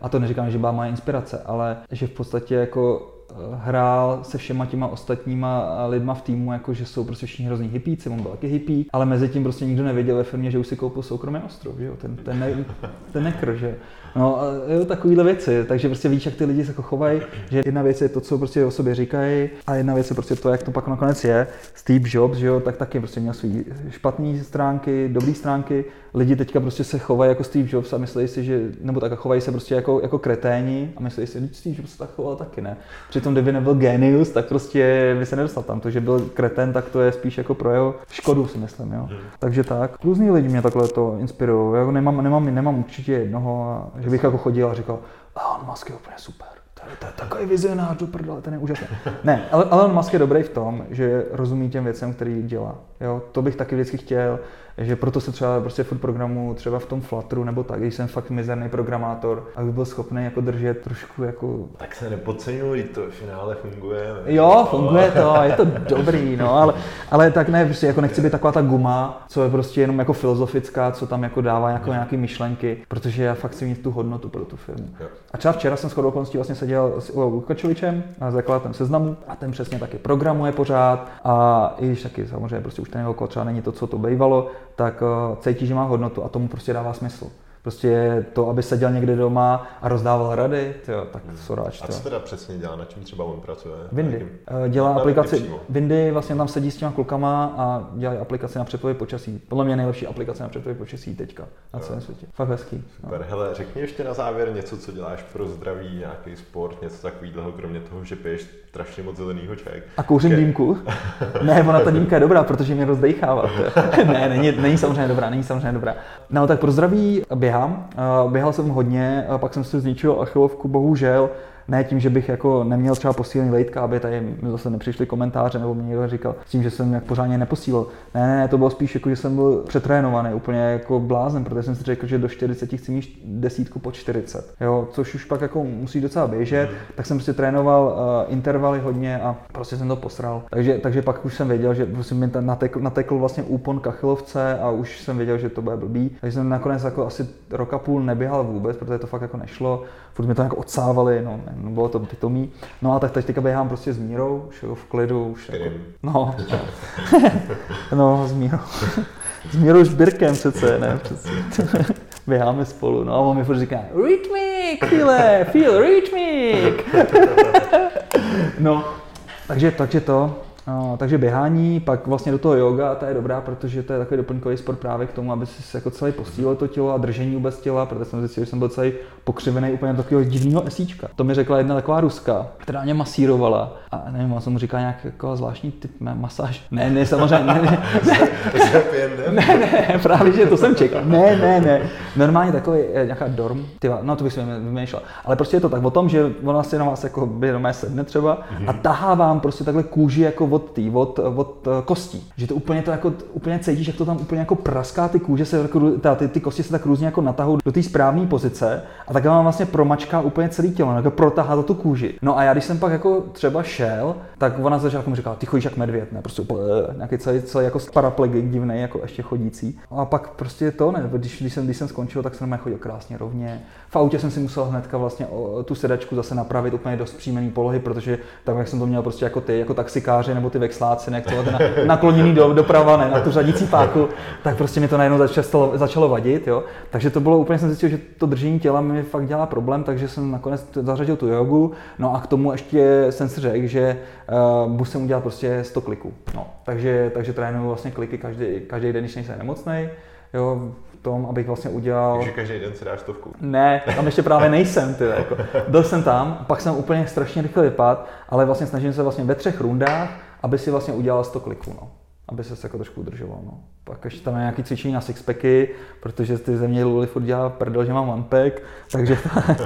a to neříkám, že byla moje inspirace, ale že v podstatě jako eh, hrál se všema těma ostatníma lidma v týmu, jako že jsou prostě všichni hrozný hippíci, on byl taky hippík, ale mezi tím prostě nikdo nevěděl ve firmě, že už si koupil soukromý ostrov, že jo, ten, ten, ne, ten nekr, že No, jo, takovýhle věci, takže prostě víš, jak ty lidi se jako chovají, že jedna věc je to, co prostě o sobě říkají, a jedna věc je prostě to, jak to pak nakonec je. Steve Jobs, že jo, tak taky prostě měl své špatné stránky, dobré stránky, lidi teďka prostě se chovají jako Steve Jobs a myslí si, že, nebo tak chovají se prostě jako, jako kreténi a myslí si, že Steve Jobs tak choval taky, ne. Přitom, kdyby nebyl genius, tak prostě by se nedostal tam. To, že byl kretén, tak to je spíš jako pro jeho škodu, si myslím, jo. Hmm. Takže tak. Různý lidi mě takhle to inspirují. Jako nemám, nemám, nemám určitě jednoho, a, že bych jako chodil a říkal, Elon Musk je úplně super. To je, to je takový vizionář do prdele, ten je úžasný. Ne, ale Elon Musk je dobrý v tom, že rozumí těm věcem, který dělá. Jo, to bych taky vždycky chtěl, že proto se třeba prostě furt programu třeba v tom Flutteru nebo tak, když jsem fakt mizerný programátor, aby byl schopný jako držet trošku jako... Tak se nepodceňuj, to v finále funguje. Jo, funguje to, je to dobrý, no, ale, ale tak ne, prostě jako nechci být taková ta guma, co je prostě jenom jako filozofická, co tam jako dává jako nějaké myšlenky, protože já fakt chci mít tu hodnotu pro tu firmu. A třeba včera jsem s chodou okolností vlastně seděl s Ivo Lukačovičem, zakladatelem seznamu, a ten přesně taky programuje pořád a i když taky samozřejmě prostě už ten jeho třeba není to, co to bývalo, tak eh, cítí, že má hodnotu a tomu prostě dává smysl. Prostě to, aby seděl někde doma a rozdával rady, tyjo, tak hmm. soráč. A co teda přesně dělá, na čem třeba on pracuje? Windy. Eh, dělá na, aplikaci, Windy vlastně tam sedí s těma klukama a dělají aplikaci na předpověď počasí. Podle mě nejlepší aplace na předpověď počasí teďka na celém světě. Fakt hezký. Super, no. hele, řekni ještě na závěr něco, co děláš pro zdraví, nějaký sport, něco takového, kromě toho, že piješ strašně moc zelenýho čaj. A kouřím dýmku? ne, ona ta dýmka je dobrá, protože mě rozdejchává. ne, není, není samozřejmě dobrá, není samozřejmě dobrá. No tak pro zdraví běhám. Běhal jsem hodně, pak jsem si zničil achilovku, bohužel. Ne tím, že bych jako neměl třeba posílený lejtka, aby tady mi zase nepřišly komentáře nebo mě někdo říkal s tím, že jsem jak pořádně neposílal. Ne, ne, to bylo spíš jako, že jsem byl přetrénovaný, úplně jako blázen, protože jsem si řekl, že do 40 chci mít desítku po 40. Jo, což už pak jako musí docela běžet, mm. tak jsem prostě trénoval uh, intervaly hodně a prostě jsem to posral. Takže, takže pak už jsem věděl, že prostě mi natekl, natekl vlastně úpon kachilovce a už jsem věděl, že to bude blbý. Takže jsem nakonec jako asi roka půl neběhal vůbec, protože to fakt jako nešlo. Furt mi to jako odsávali, no, no bylo to pitomý. No a tak teď teďka běhám prostě s Mírou, už jako v klidu, už jako, no, no, s Mírou. S Mírou Šbirkem přece, ne, přece. Běháme spolu, no a on mi furt říká, rytmik, feel, feel, rytmik. no, takže, takže to, No, takže běhání, pak vlastně do toho yoga, ta je dobrá, protože to je takový doplňkový sport právě k tomu, aby si jako celý posílil to tělo a držení vůbec těla, protože jsem zjistil, že jsem byl celý pokřivený úplně do takového divného esíčka. To mi řekla jedna taková ruska, která mě masírovala a nevím, on se mu říká nějak jako zvláštní typ masáž. Ne, ne, samozřejmě, ne, ne, ne, ne, ne, právě, že to jsem čekal. Ne, ne, ne, normálně takový nějaká dorm, tyva, no to bych si vymýšlel. Ale prostě je to tak o tom, že ona si na vás jako by sedne třeba a tahá vám prostě takhle kůži jako od tý, od, od eh, kostí. Že to úplně to jako, úplně cítíš, jak to tam úplně jako praská ty kůže, se jako, ta, ty, ty kosti se tak různě jako natahují do té správné pozice a tak vám vlastně promačká úplně celé tělo, jako protahá to tu kůži. No a já když jsem pak jako třeba šel, tak ona začátku mi říkala, ty chodíš jak medvěd, ne, prostě úplně, eh, nějaký celý, celý jako paraplegik divný, jako ještě chodící. A pak prostě to ne, když, když, jsem, když jsem skončil, tak jsem chodil krásně rovně. V autě jsem si musel hnedka vlastně tu sedačku zase napravit úplně do zpříjmený polohy, protože tak, jak jsem to měl prostě jako ty, jako taxikáři nebo ty vexláci, ne, to na, nakloněný do, doprava, ne, na tu řadící páku, tak prostě mi to najednou začalo, začalo vadit, jo. Takže to bylo úplně, jsem zjistil, že to držení těla mi fakt dělá problém, takže jsem nakonec zařadil tu jogu, no a k tomu ještě jsem si řekl, že uh, musím udělat prostě 100 kliků, no. Takže, takže trénuju vlastně kliky každý, každý den, když nejsem nemocný, jo, tom, abych vlastně udělal... Takže každý den si dáš stovku. Ne, tam ještě právě nejsem, ty, jako. Byl jsem tam, pak jsem úplně strašně rychle vypad, ale vlastně snažím se vlastně ve třech rundách, aby si vlastně udělal 100 kliků, no. Aby se jako trošku udržoval, no. Pak ještě tam je nějaký cvičení na sixpacky, protože ty ze mě Luli furt dělá prdel, že mám one pack, takže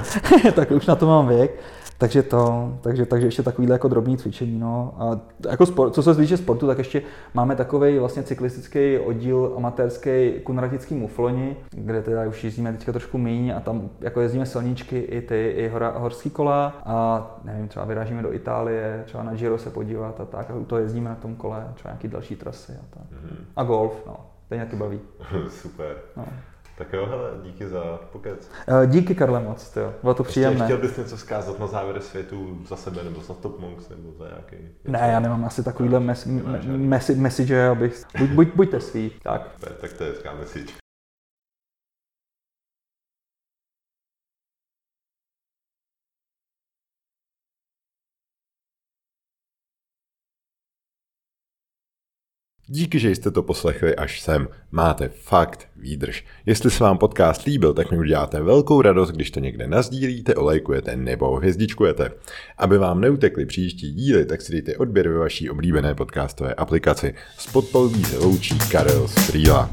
tak už na to mám věk. Takže to, takže, takže ještě takovýhle jako drobný cvičení. No. A jako sport, co se týče sportu, tak ještě máme takový vlastně cyklistický oddíl amatérský kunratický mufloni, kde teda už jezdíme teďka trošku méně a tam jako jezdíme silničky i ty, i hora, horský kola a nevím, třeba vyrážíme do Itálie, třeba na Giro se podívat a tak a u toho jezdíme na tom kole, třeba nějaký další trasy a tak. Mm-hmm. A golf, no. To nějaký baví. Super. No. Tak jo, hele, díky za pokec. Eh, díky, Karle, moc, jo. Bylo to příjemné. Chtěl bys něco zkázat na závěr světu za sebe, nebo za Top Monks, nebo za nějaký... Ne, já nemám asi takovýhle mes, mes, message, abych... Buď, buď, buďte svý, tak. Tak to je hezká message. Díky, že jste to poslechli až sem. Máte fakt výdrž. Jestli se vám podcast líbil, tak mi uděláte velkou radost, když to někde nazdílíte, olejkujete nebo hvězdičkujete. Aby vám neutekly příští díly, tak si dejte odběr ve vaší oblíbené podcastové aplikaci. S podpalbí se loučí Karel Strýla.